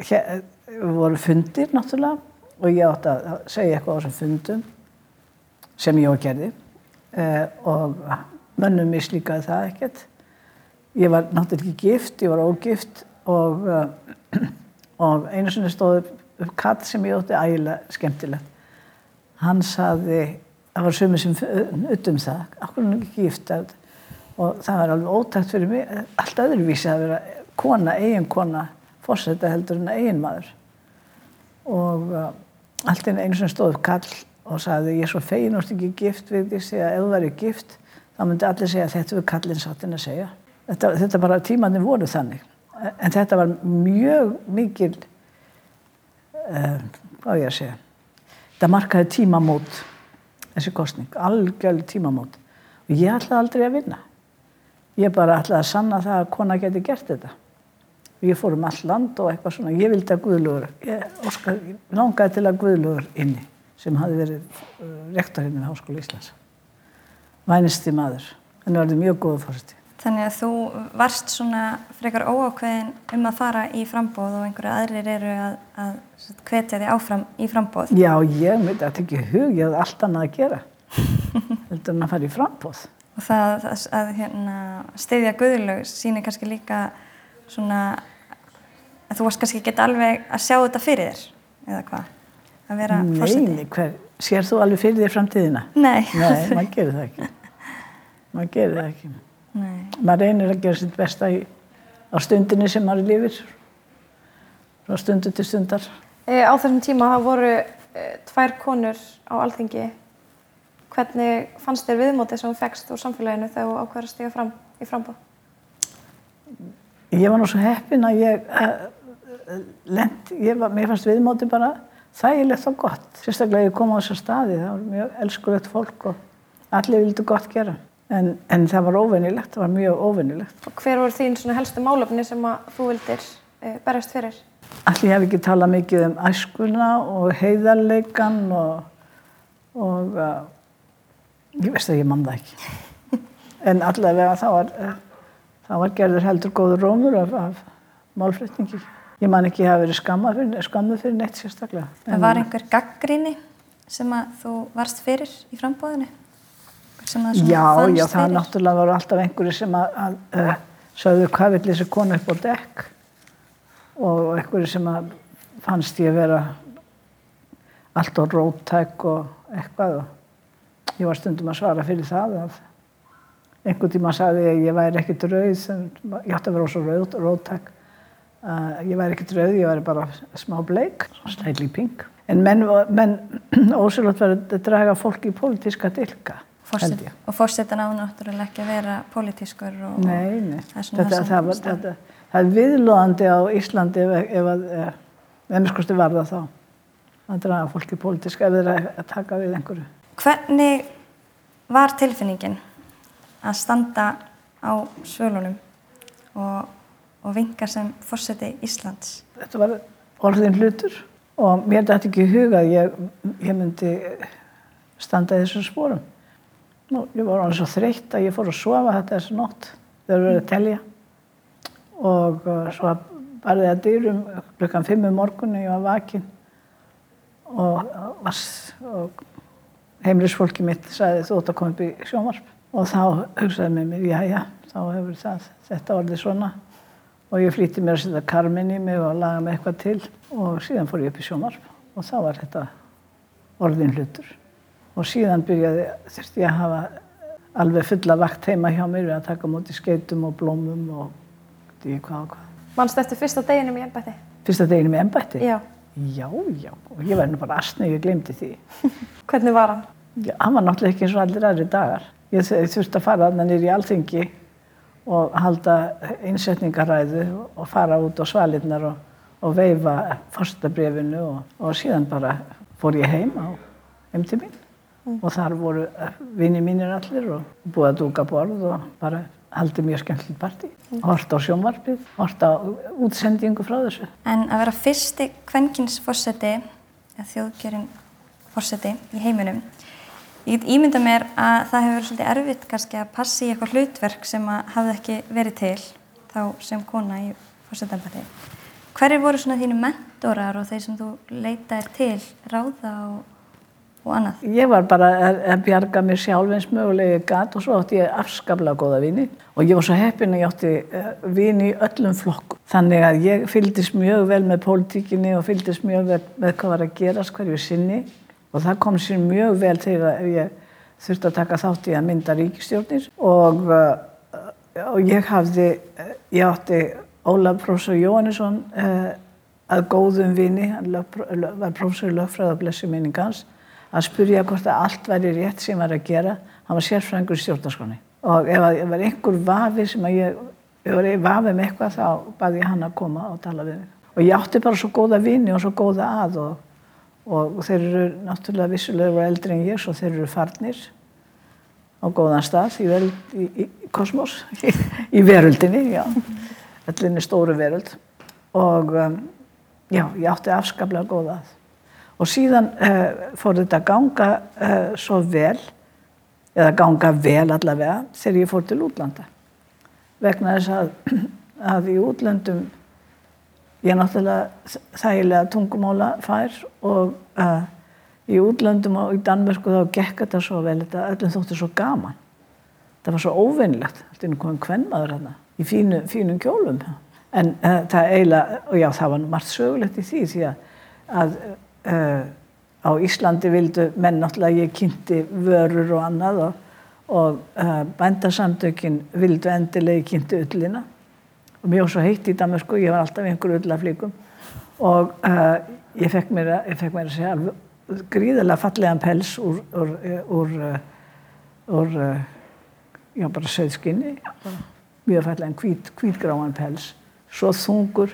hér, voru fundir náttúrulega og ég átti að segja eitthvað á þessum fundum sem ég á að gerði uh, og mönnum mislíkaði það ekkert. Ég var náttúrulega ekki gift, ég var ógift og, uh, *clears throat* og einu sinni stóð upp katt sem ég átti ægilega skemmtilegt. Hann saði það var sömur sem utum það okkur er ekki gift og það var alveg ótækt fyrir mig allt öðruvísi að vera kona, eigin kona fórsetta heldur en eigin maður og uh, allt einu sem stóð kall og sagði ég er svo fegin og ekki gift við því að ef þú væri gift þá myndi allir segja þetta við kallin sattin að segja. Þetta, þetta bara tímanni voru þannig. En þetta var mjög mikil uh, hvað ég að segja þetta markaði tímamót þessi kostning, algjörlega tímamót. Og ég ætlaði aldrei að vinna. Ég bara ætlaði að sanna það að kona geti gert þetta. Ég fór um all land og eitthvað svona. Ég vildi að Guðlugur, ég, óskar, langaði til að Guðlugur inni sem hafi verið uh, rektorinn við Háskóla Íslands. Vænisti maður, en verði mjög góða fórseti. Þannig að þú varst svona frekar óákveðin um að fara í frambóð og einhverju aðrir eru að, að hvetja þig áfram í frambóð. Já, ég myndi að tekja hug, ég hafði allt annað að gera. *laughs* Heldur en að fara í frambóð. Og það að, að hérna, stiðja guðlög sýnir kannski líka svona að þú varst kannski ekki alveg að sjá þetta fyrir þér, eða hvað? Að vera fórseti. Nei, hver, sér þú alveg fyrir þér framtíðina? Nei. Nei, maður gerir það ekki. Maður gerir það ekki. Nei. Maður reynir að gera sitt besta í, á stundinni sem maður lifir. Frá stundu til stundar. E, á þessum tíma það voru e, tvær konur á alþingi. Hvernig fannst þér viðmótið sem þú fegst úr samfélaginu þegar þú ákveður að stiga fram í frambóð? Ég var nú svo heppin að ég uh, lent, ég var, mér fannst viðmóti bara þægilegt og gott. Sérstaklega ég kom á þessa staði, það var mjög elskulegt fólk og allir vildu gott gera. En, en það var óvennilegt, það var mjög óvennilegt. Og hver voru þín helstu málefni sem að þú vildir e, berjast fyrir? Allir hef ekki talað mikið um æskuna og heiðarleikan og, og uh, ég veist að ég mann það ekki. *laughs* En allavega það var, uh, það var gerður heldur góður rómur af, af málflutningi. Ég man ekki hafa verið skammað fyrir, fyrir neitt sérstaklega. Það var einhver gaggríni sem að þú varst fyrir í frambóðinu? Sem að svona Já, fannst já, það fyrir? náttúrulega voru alltaf einhverju sem að, að uh, sögðu hvað vill þessi konu upp á dekk og einhverju sem að fannst ég vera allt á róttæk og eitthvað og ég var stundum að svara fyrir það að einhvern tíma sagði ég að ég væri ekkit rauð sem, ég átti að vera svo rauð, róttæk. Uh, ég væri ekkit rauð, ég væri bara smá bleik, slightly pink. En menn, menn *clears throat* ósynlótt verið að draga fólk í pólitíska dilka held ég. Og fórsetan á náttúrulega ekki að vera pólitískur og Nei, nei. það Þetta, það það, var, þetta, það er viðlóðandi á Íslandi ef, ef að eh, ennskosti var það þá að draga fólki pólitísk ef þeir að taka við einhverju. Hvernig var tilfinningin að standa á svölunum og, og vinga sem fórseti Íslands? Þetta var orðin hlutur og mér dætti ekki í huga að ég, ég myndi standa í þessum spórum. Nú, ég var alveg svo þreytt að ég fór að sofa þetta þessu nótt þegar við erum að telja. Og uh, svo barði að dyrum klukkan 5 um morgunni, ég var vakin. Og, og, og heimlisfólki mitt sagði þú ætti að koma upp í sjónvarp. Og þá hugsaði með mér, já já, þá hefur það, þetta orðið svona. Og ég flýtti mér að setja karmin í mig og laga mig eitthvað til og síðan fór ég upp í sjónvarp og þá var þetta orðin hlutur og síðan byrjaði, þurfti ég að hafa alveg fulla vakt heima hjá mér við að taka móti skeitum og blómum og því hvað og hvað. Manst eftir fyrsta deginum í ennbætti? Fyrsta deginum í embætti? Já. Já, já, og ég var nú bara astnið, ég glemdi því. *laughs* Hvernig var hann? Já, hann var náttúrulega ekki eins og allir aðri dagar. Ég þurfti að fara þarna niður í alþingi og halda innsetningaræðu og fara út á svalirnar og, og veifa fórstabrefinu og, og síðan bara fór ég heim á heim til mín og þar voru vini mínir allir og búið að dúka borð og bara haldið mjög skemmtilegt partí. Hort á sjónvarpið, hort á útsendingu frá þessu. En að vera fyrsti kvenkins fórseti, eða þjóðkjörin fórseti í heiminum, ég get ímynda mér að það hefur verið svolítið erfitt kannski að passa í eitthvað hlutverk sem að hafði ekki verið til þá sem kona í fórsetambæti. Hverjir voru svona þínu mentorar og þeir sem þú leitaðir til, ráða og, og annað? Ég var bara að, að bjarga mér sjálf eins mögulegi gat og svo átti ég afskaplega góða vini. Og ég var svo heppin að ég átti uh, vini í öllum flokkum. Þannig að ég fylgdist mjög vel með pólitíkinni og fylgdist mjög vel með hvað var að gerast hverju sinni. Og það kom sér mjög vel þegar ég þurfti að taka þátt í að mynda ríkistjórnir og, uh, og ég hafði, uh, ég átti Ólaf Prófessor Jóhannesson að góðum vini, hann var prófessor í lögfræð og blessi minningans að spurja hvort að allt væri rétt sem var að gera. Hann var sérfræðingur í stjórnarskóni. Og ef það var einhver vafi sem að ég, ef var vafi með eitthvað þá baði ég hann að koma og tala við. Og ég átti bara svo góða vini og svo góða að og, og þeir eru náttúrulega vissulega eldri en ég svo þeir eru farnir á góðan stað í, veld, í, í kosmos, í, *laughs* í veröldinni, já. Allinni stóru veröld. og um, já, ég átti afskaplega góða að. Og síðan uh, fór þetta að ganga uh, svo vel, eða ganga vel allavega, þegar ég fór til útlanda. Vegna þess að, *clears throat* að í útlöndum ég náttúrulega þægilega tungumála fær og uh, í útlöndum og í Danmörku þá gekk þetta svo vel, þetta öllum þótti svo gaman. Það var svo óvinnlegt, þetta er komið kvennmaður hérna í fínu, fínum kjólum. En það eiginlega, og já það var margt sögulegt í því því að, að uh, á Íslandi vildu menn náttúrulega ég kynnti vörur og annað og, og uh, bændasamtökin vildu endilega ég kynnti ullina. Og mér var svo heitt í Damersku, ég var alltaf í einhverju ullaflíkum og uh, ég fekk mér að, ég fekk mér að segja gríðilega fallegan pels úr, úr, úr, úr já bara söðskinni, mjög fallegan hvít, hvítgráan pels, svo þungur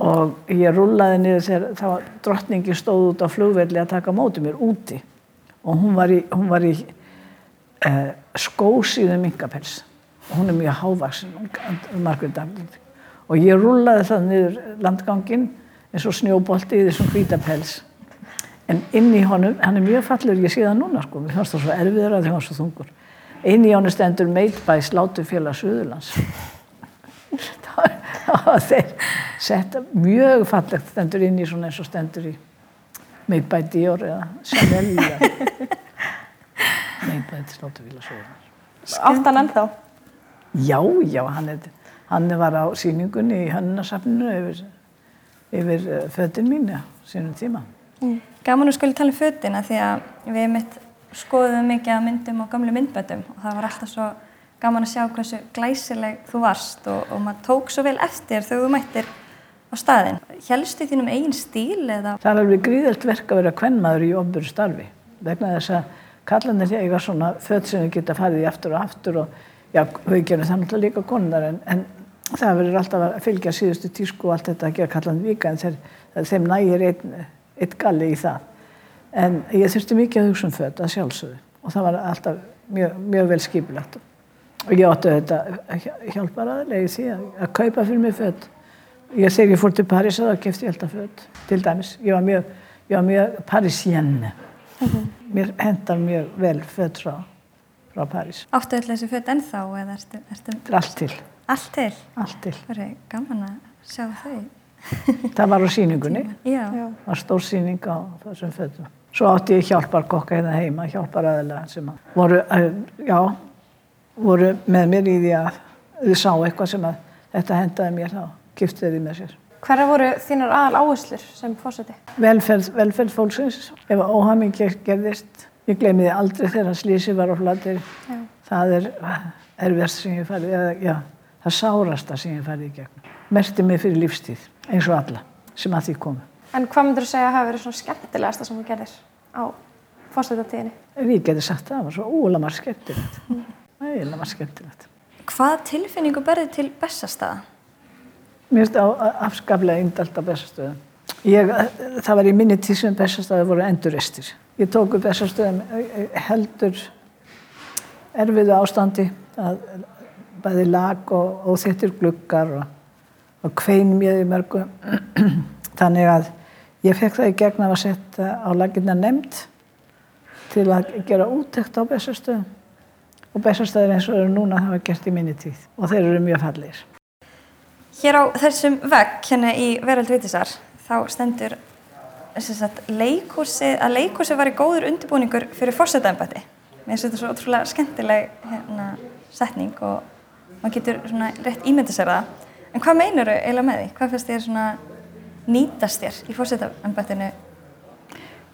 og ég rullaði niður þegar þá drottningi stóð út á flugvelli að taka mótið mér úti. Og hún var í, hún var í uh, skósíðu mingapels hún er mjög hávaksin og ég rúlaði það niður landgangin eins og snjóbolti í þessum hvítapels en inn í honum, hann er mjög fallur ég sé það núna sko, mér fannst það svo erfiður að það var svo þungur. Inn í honum stendur meitbæs látufélag Suðurlands. það var *laughs* þeir sett mjög fallegt stendur inn í svona eins og stendur í meitbæ Dior eða Chanel meitbæs látufélag Suðurlands Áttan ennþá? Já, já, hann, er, hann var á síningunni í hönnasafninu yfir, yfir eh, föttin mín, sínum tíma. Mm. Gaman að skilja tala um föttina því að við mitt skoðum mikið að myndum og gamlu myndbötum og það var alltaf svo gaman að sjá hversu glæsileg þú varst og, og maður tók svo vel eftir þegar þú mættir á staðin. Hjælstu þínum eigin stíl eða? Það er alveg gríðalt verk að vera kvennmaður í ofnbjörn starfi vegna þess að kallanir eiga svona föt sem geta farið í aftur og aftur og já, við gerum það náttúrulega líka konunar en, en það verður alltaf að fylgja síðustu tísku og allt þetta að gera kallan vika en þeir, þeim nægir einn ein galli í það. En ég þurfti mikið að hugsa um föt að sjálfsögðu og það var alltaf mjög, mjög vel skipilagt. Og ég átti þetta hjálpar aðlega í því að, að kaupa fyrir mig föt. Ég þegar ég fór til París að það kefti ég alltaf föt til dæmis. Ég var mjög, mjög parisjenne. Mm -hmm. Mér hendar mjög vel föt frá frá París. Áttu öll þessi föt ennþá eða ertu... ertu... Allt til. Allt til? Allt til. Það er gaman að sjá þau. *laughs* það var á síningunni. *laughs* Já. Það var stór síning á þessum fötum. Svo átti ég hjálpar kokka hérna heima, hjálpar aðeila sem að voru, já, voru með mér í því að þau sá eitthvað sem að þetta hendaði mér þá, giftið því með sér. Hverja voru þínar aðal áherslur sem fórseti? Velferð, velferð fólksins. Ef óhaming gerðist Ég gleymi því aldrei þegar slísi var á flatir. Það er erfiðast sem ég farið, eða já, það sárasta sem ég farið í gegn. Merti mig fyrir lífstíð, eins og alla sem að því komu. En hvað myndur þú segja að hafa verið svona skemmtilegasta sem þú gerðir á fórstöldatíðinni? Ég geti sagt það, það var svo ólega marg skemmtilegt. Það er marg skemmtilegt. Hvað tilfinningu berði til bestastaða? Mér finnst það afskaplega yndalt á bestastöðum. Ég, það var í minni tíð sem bestastaði voru enduristir. Ég tók upp þessar stöðum heldur erfiðu ástandi að bæði lag og, og þittir glukkar og, og kvein mjög í mörgu. *clears throat* Þannig að ég fekk það í gegn að setja á laginna nefnd til að gera úttekt á bestarstöðum og bestastöður eins og eru núna hafa gert í minni tíð og þeir eru mjög fallir. Hér á þessum vegg hérna í Veröld Vitisar þá stendur leikhúsi, að leikhúsi var í góður undirbúningur fyrir fórsetæðanbætti. Mér finnst þetta svo ótrúlega skemmtileg hérna, setning og maður getur svona rétt ímyndið sér það. En hvað meinur þau eiginlega með því? Hvað finnst þér svona nýtast þér í fórsetæðanbættinu?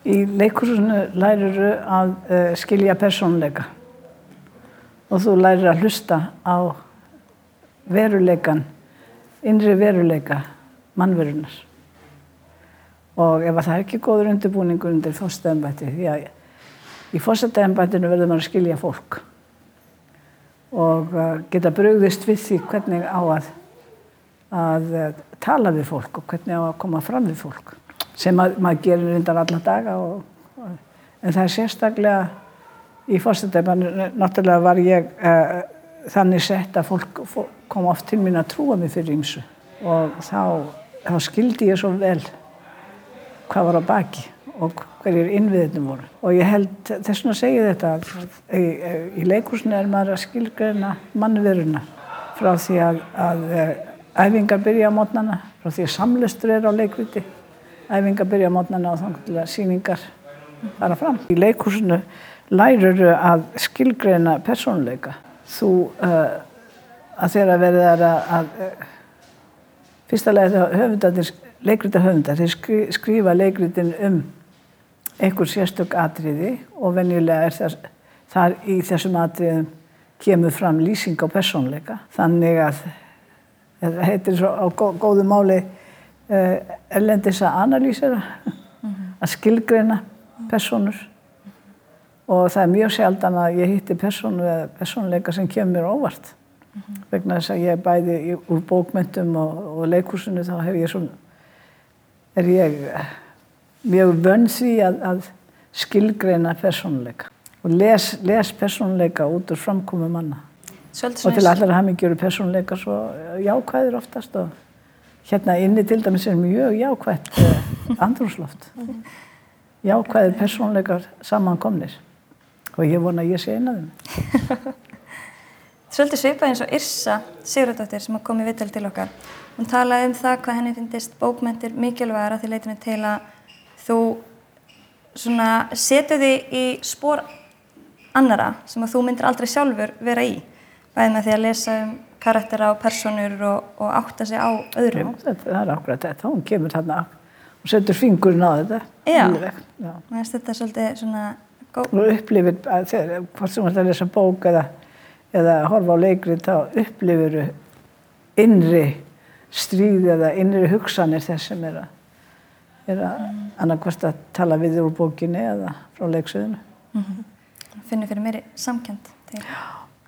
Í leikhúsinu lærir þau að uh, skilja persónleika og þú lærir að hlusta á veruleikan, innri veruleika mannverunar og ef það er ekki góður undirbúningur undir fórstæðanbætti því að í fórstæðanbættinu verður maður að skilja fólk og uh, geta brugðist við því hvernig á að, að uh, tala við fólk og hvernig á að koma fram við fólk sem að, maður gerir reyndar alla daga og, og, en það er sérstaklega í fórstæðanbættinu náttúrulega var ég uh, þannig sett að fólk kom oft til mín að trúa mig fyrir ymsu og þá þá skildi ég svo vel hvað var á baki og hverjir innviðinu voru. Og ég held, þess vegna segi ég þetta, í, í leikursinu er maður að skilgreina mannveruna frá því að, að eh, æfingar byrja á mótnana, frá því að samlustur er á leikviti, æfingar byrja á mótnana og til að síningar fara fram. Í leikursinu lærur að skilgreina persónuleika. Þú, uh, að verið að, að, að fyrsta lega þegar höfundarnir, leikrita höfundar, þeir skri, skrifa leikritin um einhver sérstök atriði og venjulega er þess, þar í þessum atriðum kemur fram lýsing á persónleika. Þannig að þetta heitir svo á góðu máli uh, erlendis að analýsera, mm -hmm. að skilgreina personur og það er mjög sjaldan að ég hitti persónu eða persónleika sem kemur óvart. Mm -hmm. vegna þess að ég bæði úr bókmyndum og, og leikursinu þá hef ég svona er ég mjög vönn því að, að skilgreina persónleika og les, les persónleika út úr framkomi manna. Og til allar að mikið eru persónleika svo jákvæðir oftast og hérna inni til dæmis er mjög jákvæðt eh, andrúsloft jákvæðir persónleikar samankomnir og ég vona að ég sé eina þeim. *laughs* Svolítið svipað eins og Irsa Sigurðardóttir sem kom í vittel til okkar. Hún talaði um það hvað henni finnist bókmentir mikilvægara því leitinu til að þú setur þig í spór annara sem að þú myndir aldrei sjálfur vera í. Bæðið með því að lesa um karaktera og personur og, og átta sig á öðrum. Já, þetta, það er akkurat þetta. Hún kemur þarna og setur fingurinn á þetta. Já, Já. þetta er svolítið svona og upplifir, hvort sem þú ætti að lesa bók eða, eða horfa á leikrið, þá upplifir innri stríð eða innri hugsanir þess sem er að, er að annarkvæmst að tala við úr bókinni eða frá leiksöðinu. Mm -hmm. Finnir fyrir meiri samkjönd til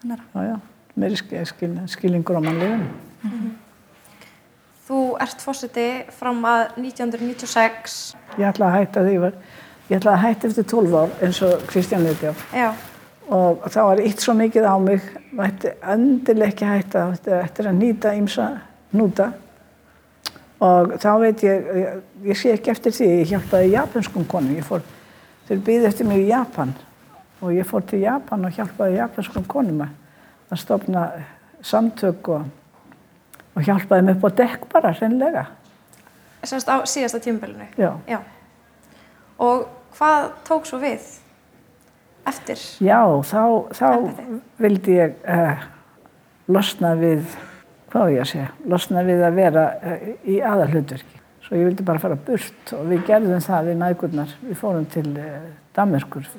annara. Já, já, meiri skil, skilingur á mannlefinu. Mm -hmm. Þú ert fórseti fram að 1996. Ég ætla að hætta því að Ég ætlaði að hætti eftir 12 ár eins og Kristján Leitjáf og þá var eitt svo mikið á mig vætti endileg ekki hætta eftir að nýta ímsa núta og þá veit ég, ég, ég sé ekki eftir því, ég hjálpaði japanskum konum, fór, þeir býði eftir mig í Japan og ég fór til Japan og hjálpaði japanskum konum að stopna samtök og, og hjálpaði mig upp á dekk bara, hreinlega. Sérst á síðasta tímbelinu? Já. Já. Og hvað tók svo við eftir? Já, þá, þá vildi ég uh, losna við, hvað ég að segja, losna við að vera uh, í aðalhutverki. Svo ég vildi bara fara burt og við gerðum það við nægurnar. Við fórum til uh, Damerkur,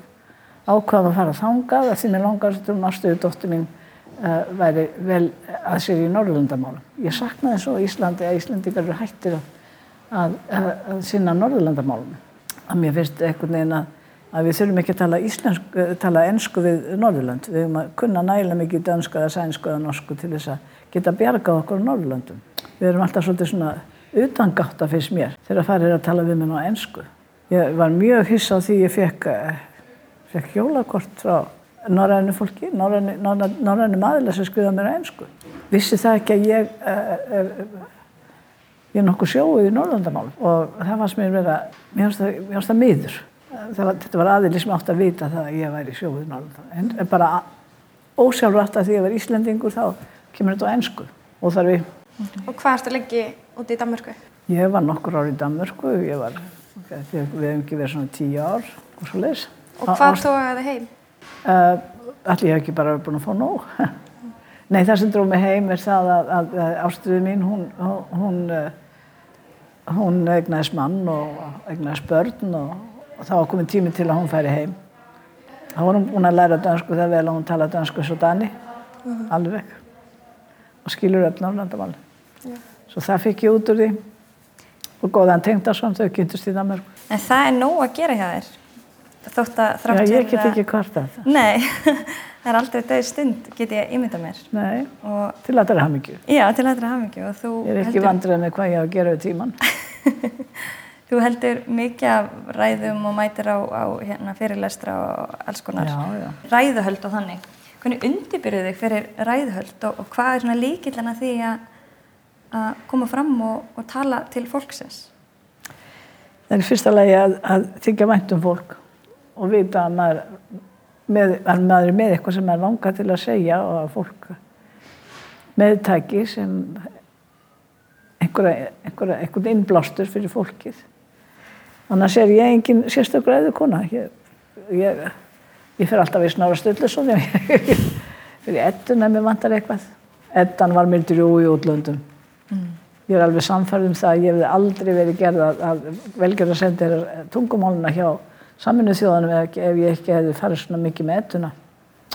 ákvaðum að fara þangað að því mér langaðast um nástuðu dóttur mín væri vel að sér í Norðurlandamálum. Ég saknaði svo Íslandi að Íslandikar eru hættir að, að, að sinna Norðurlandamálum að mér finnst einhvern veginn að, að við þurfum ekki að tala, íslensk, tala ennsku við Norðurland. Við höfum að kunna næla mikið dansku eða sænsku eða norsku til þess að geta bjargað okkur á Norðurlandum. Við erum alltaf svolítið svona utangátt að fyrst mér þegar það farir að tala við mér á ennsku. Ég var mjög hyss á því ég fekk, fekk jólakort frá norrænu fólki, norrænu maðurlega sem skuða mér á ennsku. Vissi það ekki að ég er, er ég er nokkuð sjóið í Norðlandamál og það fannst mér vera, mér finnst það miður. Var, þetta var aðeins sem átt að vita það að ég væri sjóið í Norðlandamál. En, en bara ósjálfrætt að því að ég var Íslendingur þá kemur þetta á ennsku og þar við. Og hvað ertu lengi úti í Danmörku? Ég var nokkur ár í Danmörku, ég var, við hefum ekki verið svona tíu ár og svo leiðis. Og hvað tóði þið heim? Uh, Allir hef ekki bara búin að fá nóg. *laughs* Nei, það sem dróð mig heim er það að, að, að ástriðið mín, hún, hún, hún egnaðis mann og egnaðis börn og, og þá var komin tími til að hún færi heim. Þá var hún búin að læra dansku þegar vel að hún tala dansku svo dani, uh -huh. alveg, og skilur upp nálandamáli. Yeah. Svo það fikk ég út úr því og góðan tengdarsson, þau kynntust í Danmark. En það er nóg að gera hjá þér? Þótt að þrátt að... Já, ég get ekki hvart að það. Nei. *laughs* það er aldrei döð stund, get ég ímynda mér. Nei, og til aðra hafmyggju. Já, til aðra hafmyggju. Ég er ekki heldur... vandrið með hvað ég á að gera við tíman. *laughs* þú heldur mikið af ræðum og mætir á, á hérna, fyrirlestra og alls konar. Já, já. Ræðuhöld og þannig. Hvernig undirbyrðu þig fyrir ræðuhöld og, og hvað er svona líkillana því að að koma fram og, og tala til fólksins? Það er fyrsta lagi að, að þykja vænt um fólk og vita að maður, með, að maður er með eitthvað sem maður langar til að segja og að fólk meðtæki sem einhverja, einhverja, einhvern innblástur fyrir fólkið. Annars er ég engin sérstökur eða kona. Ég, ég, ég fer alltaf í snára stöllusson fyrir ettun ef mér vantar eitthvað. Ettan var mér drjú í útlöndum. Mm. Ég er alveg samfærð um það að ég hef aldrei verið gerð að, að velgerða sendir tungumáluna hjá saminu þjóðanum ef, ef ég ekki hefði farið svona mikið með ettuna.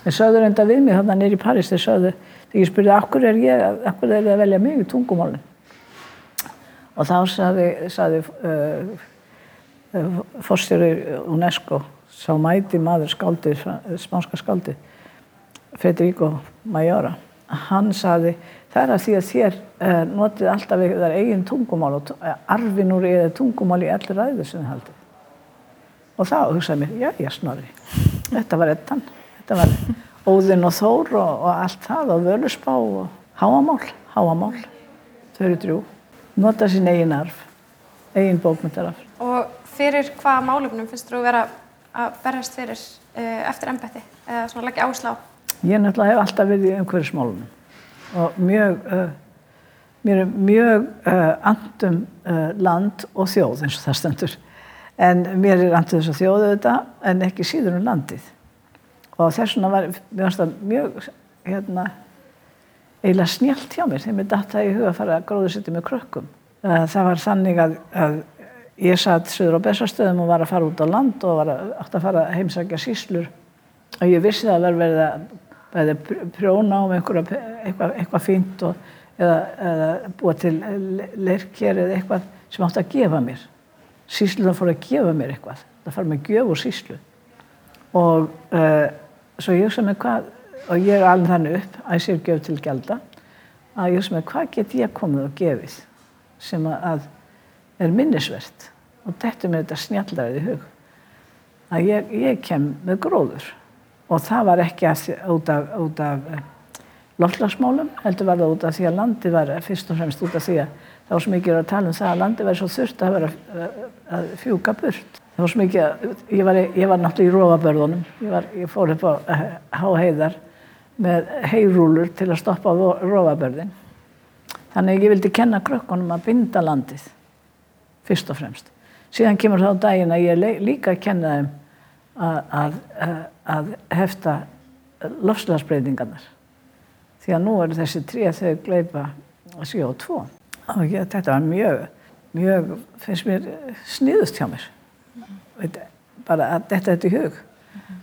Þeir sögður enda við mig þannig nýri í París, þeir sögðu, þegar ég spurði akkur er ég, akkur er það að velja mig í tungumálun. Og þá saði, saði uh, uh, fórstjóri UNESCO, sá mæti maður skáldið, spánska skáldið, Federico Majora, hann saði það er að því að þér uh, notið alltaf þar eigin tungumál og arfin úr eða tungumál í allir ræðu sem þið haldið. Og þá hugsaði mér, já, já, snorri, þetta var ettan, þetta var óðinn og þór og, og allt það og völusbá og háamál, háamál, þau eru drjú, nota sín eigin arf, eigin bókmyndararf. Og fyrir hvað málefnum finnst þú vera að berjast fyrir uh, eftir ennbætti eða svona leggja áslá? Ég náttúrulega hef alltaf verið í umhverfismálunum og mjög, uh, mér er mjög uh, andum uh, land og þjóð eins og það stendur. En mér er andum þess að þjóðu þetta en ekki síður um landið. Og þess vegna var mjög hérna, eiginlega snjált hjá mér þegar mér datt það í huga að fara að gróðu sétti með krökkum. Það var þannig að, að ég satt söður á Bessastöðum og var að fara út á land og var að, átt að fara að heimsækja síslur og ég vissi það að verði verið að prjóna á eitthvað, eitthvað, eitthvað fínt og, eða, eða búa til leirkjær eða eitthvað sem átt að gefa mér. Sísluðan fór að gefa mér eitthvað. Það fara með gjöf og síslu. Og uh, svo ég hugsa með hvað, og ég er alveg þannig upp að ég sér gjöf til gelda, að ég hugsa með hvað get ég komið og gefið sem að er minnisvert. Og þetta með þetta snjallarið í hug. Að ég, ég kem með gróður og það var ekki út af, af uh, loftlagsmálum, heldur var það út af því að landi var fyrst og fremst út af því að það var svo mikið að tala um það að landi var svo þurft að vera að, að fjúka burt. Það var svo mikið að, ég var, ég var náttúrulega í rófabörðunum, ég, ég fór upp á háheiðar með heyrúlur til að stoppa rófabörðin. Þannig ég vildi kenna krökkunum að binda landið, fyrst og fremst. Síðan kemur þá daginn að ég líka að kenna þeim að, að að hefta lofslagsbreytingarnar. Því að nú eru þessi tré þau gleipa CO2 og ég, þetta var mjög, mjög, finnst mér sniðust hjá mér. Veit, bara að þetta er þetta í hug.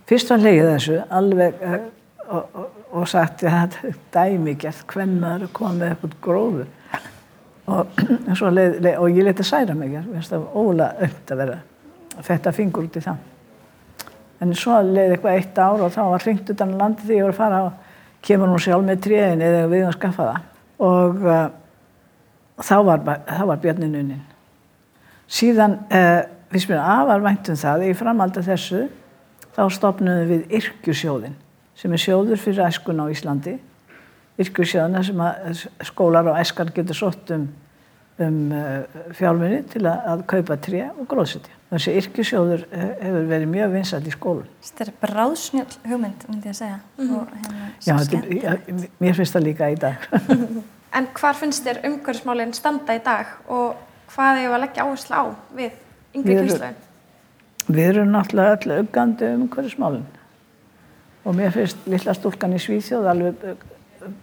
Fyrst var leiðið þessu alveg uh, og, og, og sagt þetta er dæmigjart hvem maður komið upp út gróður og, *clears throat* leið, leið, og ég leti særa mig, það ólega öll að vera að fetta fingur út í það. En svo leiði eitthvað eitt ár og þá var hringt utan landi því ég voru að fara og kemur hún sjálf með tréin eða við að skaffa það. Og uh, þá var, var björnin unnin. Síðan, uh, við spyrum afar væntum það, í framalda þessu, þá stopnum við Yrkjusjóðin, sem er sjóður fyrir æskun á Íslandi. Yrkjusjóðina sem skólar og æskar getur sótt um, um uh, fjármunni til að, að kaupa tré og gróðsetja. Þessi yrkisjóður eh, hefur verið mjög vinsalt í skólum. Þetta er bráðsnjöld hugmynd, myndi ég að segja. Mm -hmm. hérna, Já, þetta, ja, mér finnst það líka í dag. *laughs* en hvar finnst þér umhverfsmálinn standa í dag og hvað hefur að leggja áherslu á við yngri kynsluðin? Við erum náttúrulega öll uppgandi um umhverfsmálinn og mér finnst lilla stúlkan í Svíþjóð alveg eh,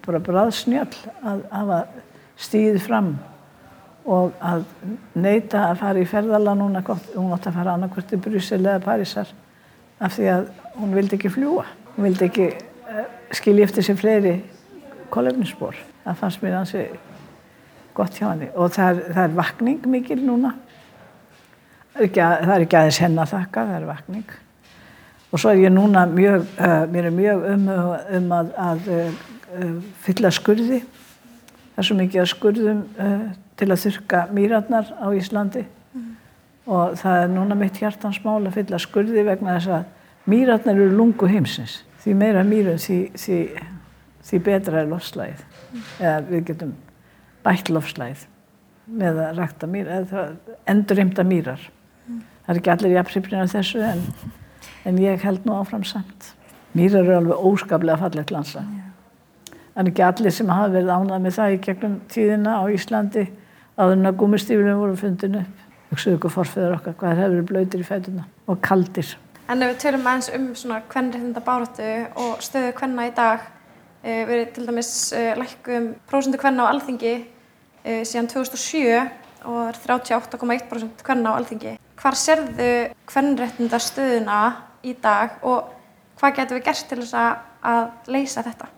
bara bráðsnjöld að hafa stíðið fram og að neyta að fara í ferðala núna gott, hún átti að fara annarkvært í Bryssel eða Parísar af því að hún vildi ekki fljúa hún vildi ekki uh, skilja eftir sér fleiri kolefnisspor það fannst mér hansi gott hjá henni og það er, það er vakning mikil núna það er ekki, að, það er ekki aðeins henn að þakka það er vakning og svo er ég núna mjög uh, mér er mjög um, um að, að uh, fylla skurði það er svo mikið að skurðum til að þurka mýratnar á Íslandi mm. og það er núna mitt hjartansmál að fylla skurði vegna þess að mýratnar eru lungu heimsins. Því meira mýrum því, því, því betra er loslægið. Mm. Eða við getum bætlofslæð með að rækta mýrar, eða endurheimta mýrar. Það er ekki allir jafnhrifnir af þessu en, en ég held nú áfram samt. Mýrar eru alveg óskaplega fallegt landslag. Það er ekki allir sem hafa verið ánað með það í gegnum tíðina á Íslandi að gúmistíflum voru fundinu upp. Hugsaðu ykkur forfeður okkar hvað hefur blöytir í fætuna og kaldir. En ef við tölum aðeins um svona kvennréttinda báratu og stöðu kvenna í dag, verið til dæmis uh, lækkum prósentu kvenna á alþingi uh, síðan 2007 og það er 38,1% kvenna á alþingi. Hvar serðu kvennréttinda stöðuna í dag og hvað getur við gert til þess að, að leysa þetta?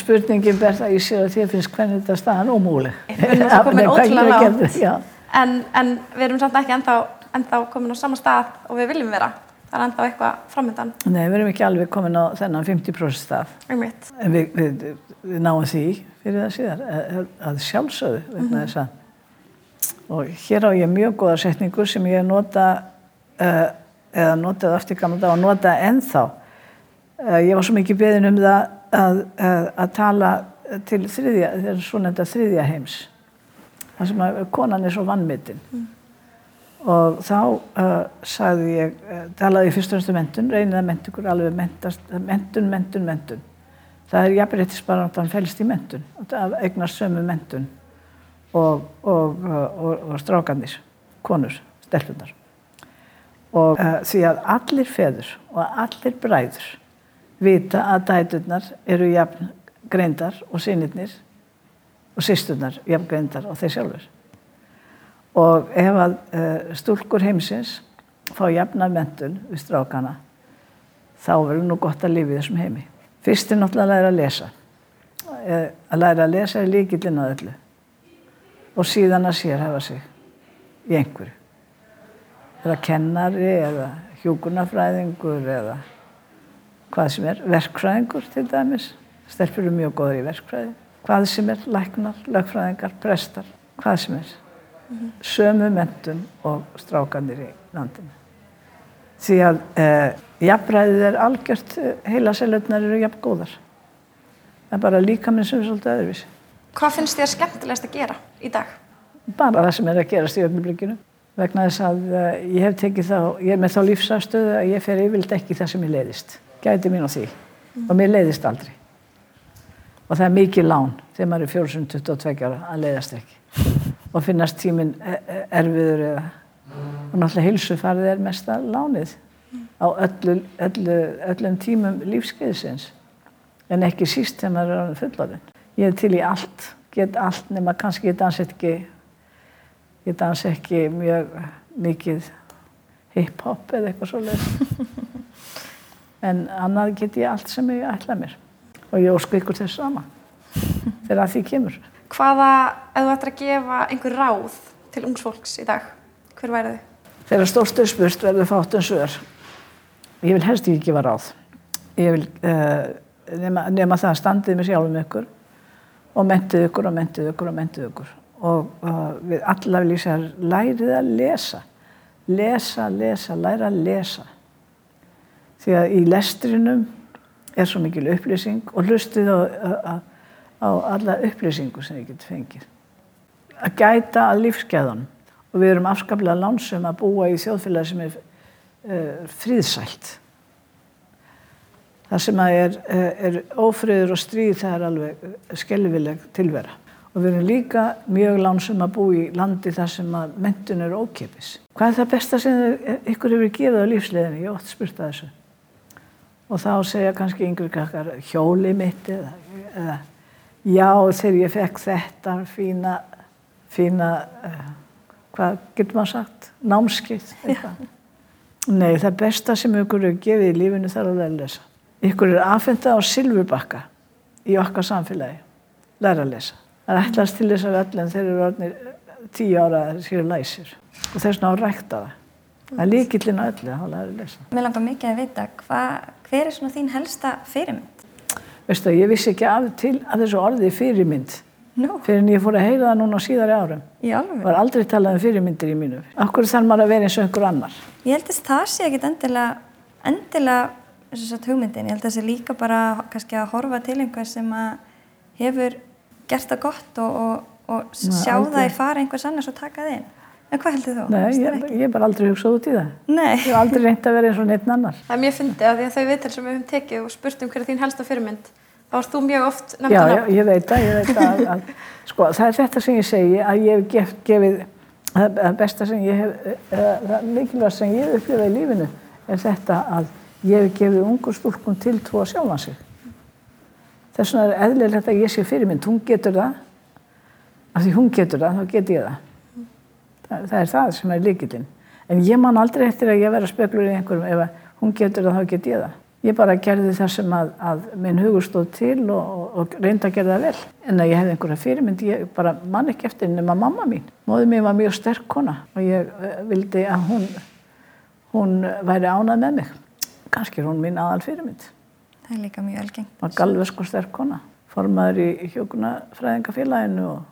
Spurningin ber það í sér að þér finnst hvernig þetta staðan ómúleg. Við erum náttúrulega *laughs* komin ótrúlega ég já. En, en við erum samt ekki ennþá, ennþá komin á sama stað og við viljum vera. Það er ennþá eitthvað framöndan. Nei, við erum ekki alveg komin á þennan 50% stað. Einmitt. En við, við, við náum því fyrir það síðar að, að sjálfsögðu vegna þess að og hér á ég mjög góða setningu sem ég nota uh, eða notaði aftur gamla dag og nota ennþá. Uh, ég var svo mikið beðin um það að, að, að tala til þriðja, þeir eru svo nefnda þriðja heims. Það sem að konan er svo vannmitinn. Og þá uh, sagði ég, uh, talaði ég fyrst og næstu mentun, reynið að mentu ykkur alveg mentast, mentun, mentun, mentun. Það er jafnréttisbaráttan fælst í mentun, að eignast sömu mentun og, og, og, og strákanir, konur, stelpunar. Og uh, því að allir feður og allir bræður vita að dæturnar eru jafn greindar og sinirnir og sýsturnar jafn greindar og þeir sjálfur. Og ef að uh, stúlkur heimsins fá jafnar mentun við strákana, þá verður nú gott að lifa í þessum heimi. Fyrst er náttúrulega að læra að lesa. Eh, Að læra að lesa er líkillinn að öllu. Og síðan að sérhafa sig í einhverju. Eða kennari, eða hjúkunarfræðingur, eða hvað sem er, verkfræðingur til dæmis. Stelpur eru mjög góður í verkfræði. Hvað sem er, læknar, lögfræðingar, prestar, hvað sem er. Sömu mentun og strákanir í landinu. Því að eh, jafnræðið er algjört, heila selutnar eru jafn góðar. Það er bara líka minn sem er svolítið öðruvísi. Hvað finnst þér skemmtilegast að gera í dag? Bara það sem er að gerast í öfnublikinu. Vegna þess að uh, ég hef tekið þá, ég er með þá lífsafstöðu að ég fer yfirleitt ekki það sem ég leiðist. Gæti mín á því. Og mér leiðist aldrei. Og það er mikið lán þegar maður er 422 ára að leiðast ekki. Og finnast tíminn e- e- erfiður eða og náttúrulega heilsufarið er mesta lánið á öllu, öllu, öllum tímum lífskeiðsins en ekki síst þegar maður er orðinn fullorðinn. Ég er til í allt, get allt nema kannski ég dansa ekki ég dansa ekki mjög mikið hip-hop eða eitthvað svoleiðis *laughs* en annað get ég allt sem ég ætla mér og ég ósku ykkur þess sama þegar að því kemur. Hvaða, ef þú ættir að gefa einhver ráð til ungs fólks í dag, hver væri þau? Þegar stórstu spurt verður fátt um svör. Ég vil helst ekki gefa ráð. Ég vil uh, nema, nema það að standið með sjálfum ykkur og mentið ykkur og mentið ykkur og mentið ykkur. Og uh, við alla vil ég segja, lærið að lesa. Lesa, lesa, læra að lesa. Því að í lestrinum er svo mikil upplýsing og hlustið á, á, alla upplýsingu sem ég get fengið. Að gæta að lífsgæðunum og við erum afskaplega lánsum að búa í þjóðfélagi sem er uh, fríðsælt. Það sem er, uh, er ófriður og stríð það er alveg skelvileg tilvera. Og við erum líka mjög lánsum að búa í landi þar sem að mentun er ókipis. Hvað er það besta sem ykkur hefur gefið á lífsleginni? Ég ótt spurt að þessu. Og þá segja kannski yngri krakkar hjóli mitt eða, eða já þegar ég fekk þetta fína, fína uh, hvað getur maður sagt, námskeið eitthvað. Nei, það besta sem ykkur er gefið í lífinu þarf að læra að lesa. Ykkur er aðfenda á silfubakka í okkar samfélagi, læra að lesa. Það er ætlast til þess að öll en þeir eru orðnir tíu ára að séu læsir og þess vegna á rækta það. Það er líkillin að öllu að læra að lesa. Mér langar mikið að vita, hva, hver er svona þín helsta fyrirmynd? Veistu, ég vissi ekki af til að þessu orði fyrirmynd Nú, fyrir en ég fór að heyra það núna síðari árum. alveg. var aldrei talað um fyrirmyndir í mínu. Akkur þarf maður að vera eins og einhver annar. Ég held að það sé ekkit endilega, endilega þess að hugmyndin. Ég held að það sé líka bara kannski að horfa til einhver sem að hefur gert það gott og, og, og sjá aldrei. það í fara einhvers annars og taka það inn. En hvað heldur þú? Nei, ég, ég hef bara aldrei hugsað út í það. Nei. Ég hef aldrei reynt að vera eins og neitt annar. Það er mjög fyndið að því að þau viðtal sem við höfum tekið og spurt um hver er þín helsta fyrirmynd, þá ert þú mjög oft Já, nefndan já, ég veit það, ég veit það. Að, að, sko, það er þetta sem ég segi að ég hef gef, gefið, það það besta sem ég hef, eða það mikilvægt sem ég hef upplifað í lífinu er þetta að ég hef gefið ungu stúlkum til trú að sjálfa sig. Þess vegna er eðlilegt að ég sé fyrirmynd, hún getur það, af því hún getur það, þá get ég það. Það, það er það sem er líkillinn. En ég man aldrei eftir að ég vera spekulur í einhverjum, ef hún getur það, þá get ég það. Ég bara gerði það sem að, að minn hugur stóð til og, og, og reyndi að gera það vel. En að ég hefði einhverja fyrirmynd, ég bara man ekki eftir nema mamma mín. Móði mín var mjög sterk kona og ég vildi að hún, hún væri ánað með mig. Kannski er hún mín aðal fyrirmynd. Það er líka mjög algengt. Var galvesk og sterk kona. Formaður í hjókunafræðingafélaginu og,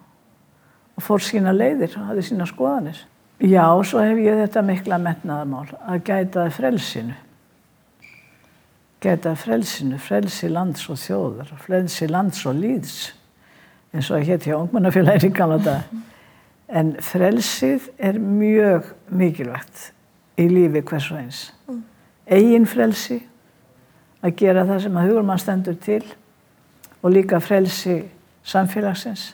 og fór sína leiðir og hafði sína skoðanir. Já, svo hef ég þetta mikla metnaðarmál að gæta frelsinu. Gæta frelsinu, frelsi lands og þjóðar, frelsi lands og líðs, eins og að hétt hjá ungmennafélagin í gamla dag. En frelsið er mjög mikilvægt í lífi hvers og eins. Egin frelsi, að gera það sem að hugur mann stendur til og líka frelsi samfélagsins,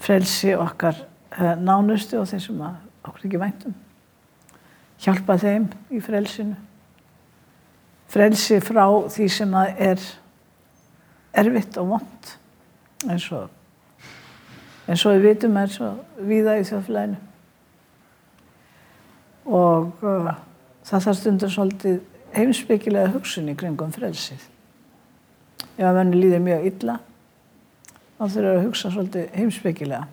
frelsi okkar eh, nánustu og þeir sem okkur ekki væntum. Hjálpa þeim í frelsinu. Frelsi frá því sem er erfitt og vond eins og eins og við vitum er svo víða í þjóðfélaginu. Og uh, það þarf stundur svolítið heimsbyggilega hugsun í kringum frelsið. Ef að venni líður mjög illa, þá þurfum að hugsa svolítið heimsbyggilega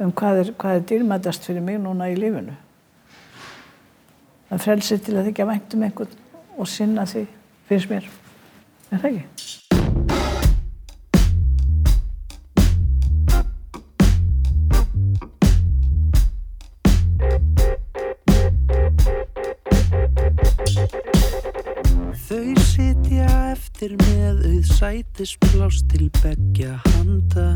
um hvað er, hvað er dýrmætast fyrir mig núna í lífinu. Það frelsið til að þykja vænt um einhvern og sinna því finnst mér. Er það ekki? Sætispláss til beggja handa.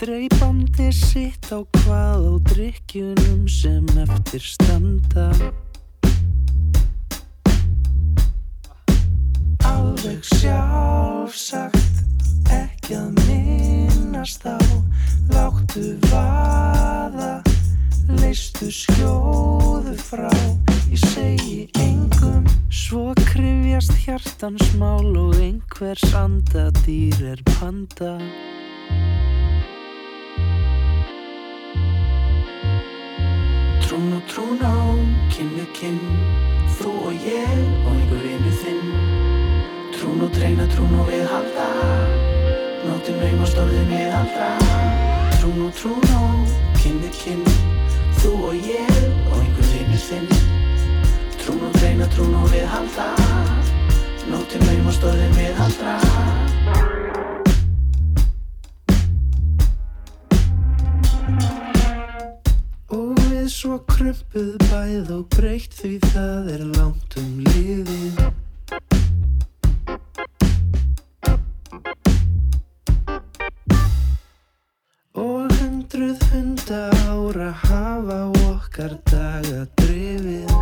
Dreipandi sitt á hvað á drikkjunum sem eftir standa. Alveg sjálfsagt, ekki að minnast á, láttu vaða leistu skjóðu frá ég segi engum svo krifjast hjartans mál og einhvers andadýr er panda. Trún og trún á, við kinn þú og ég og einhver vinnu þinn. Trún og treyna, trún og viðhalda nóttin naumast orðin viðhalda trún og trún á, við kinn Þú og ég og einhver vinur þinn Trún og treyna, trún og viðhalda Nóttin naumast orðin viðhaldra Og við svo krumpuð bæð og breytt því það er langt um liðið. Og hundruð hunda ára hafa okkar daga drifið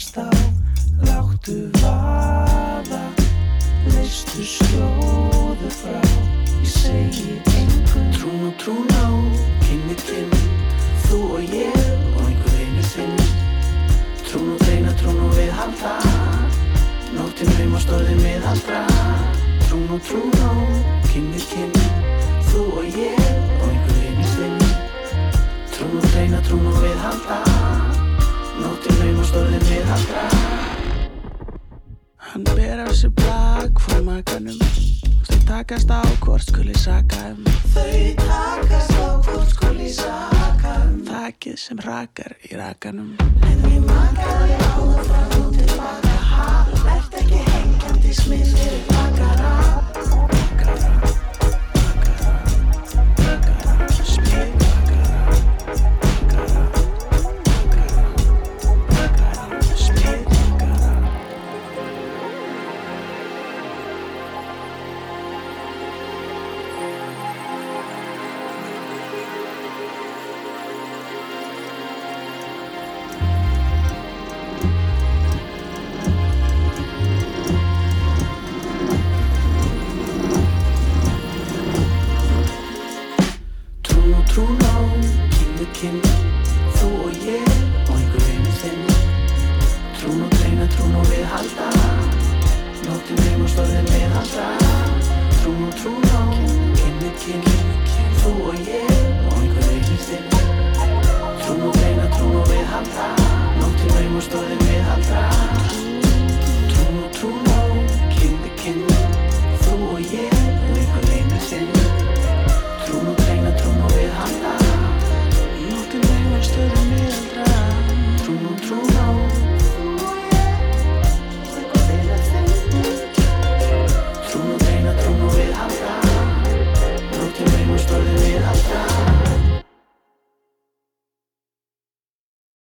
minnast á Láttu vaða, leistu skjóðu frá. Ég segi engum Trún og trún á, kinn við kinn Þú og ég og einhver einu þinn Trún og reyna, trún og viðhalda Nóttin naumast orðin viðhaldra Trún og trún á, kinn við kinn Þú og ég og einhver einu þinn Trún og reyna, trún og orðin viðhaldra Hann. Ber af sér bak frá makanum. Þau takast á hvort skuli saka um. Þau takast á hvort skuli saka um. Þakið sem rakar í rakanum. En ég makaði á það frá og tilbaka ha Vert ekki hengjandi smið fyrir bakara Bakara, bakara, bakara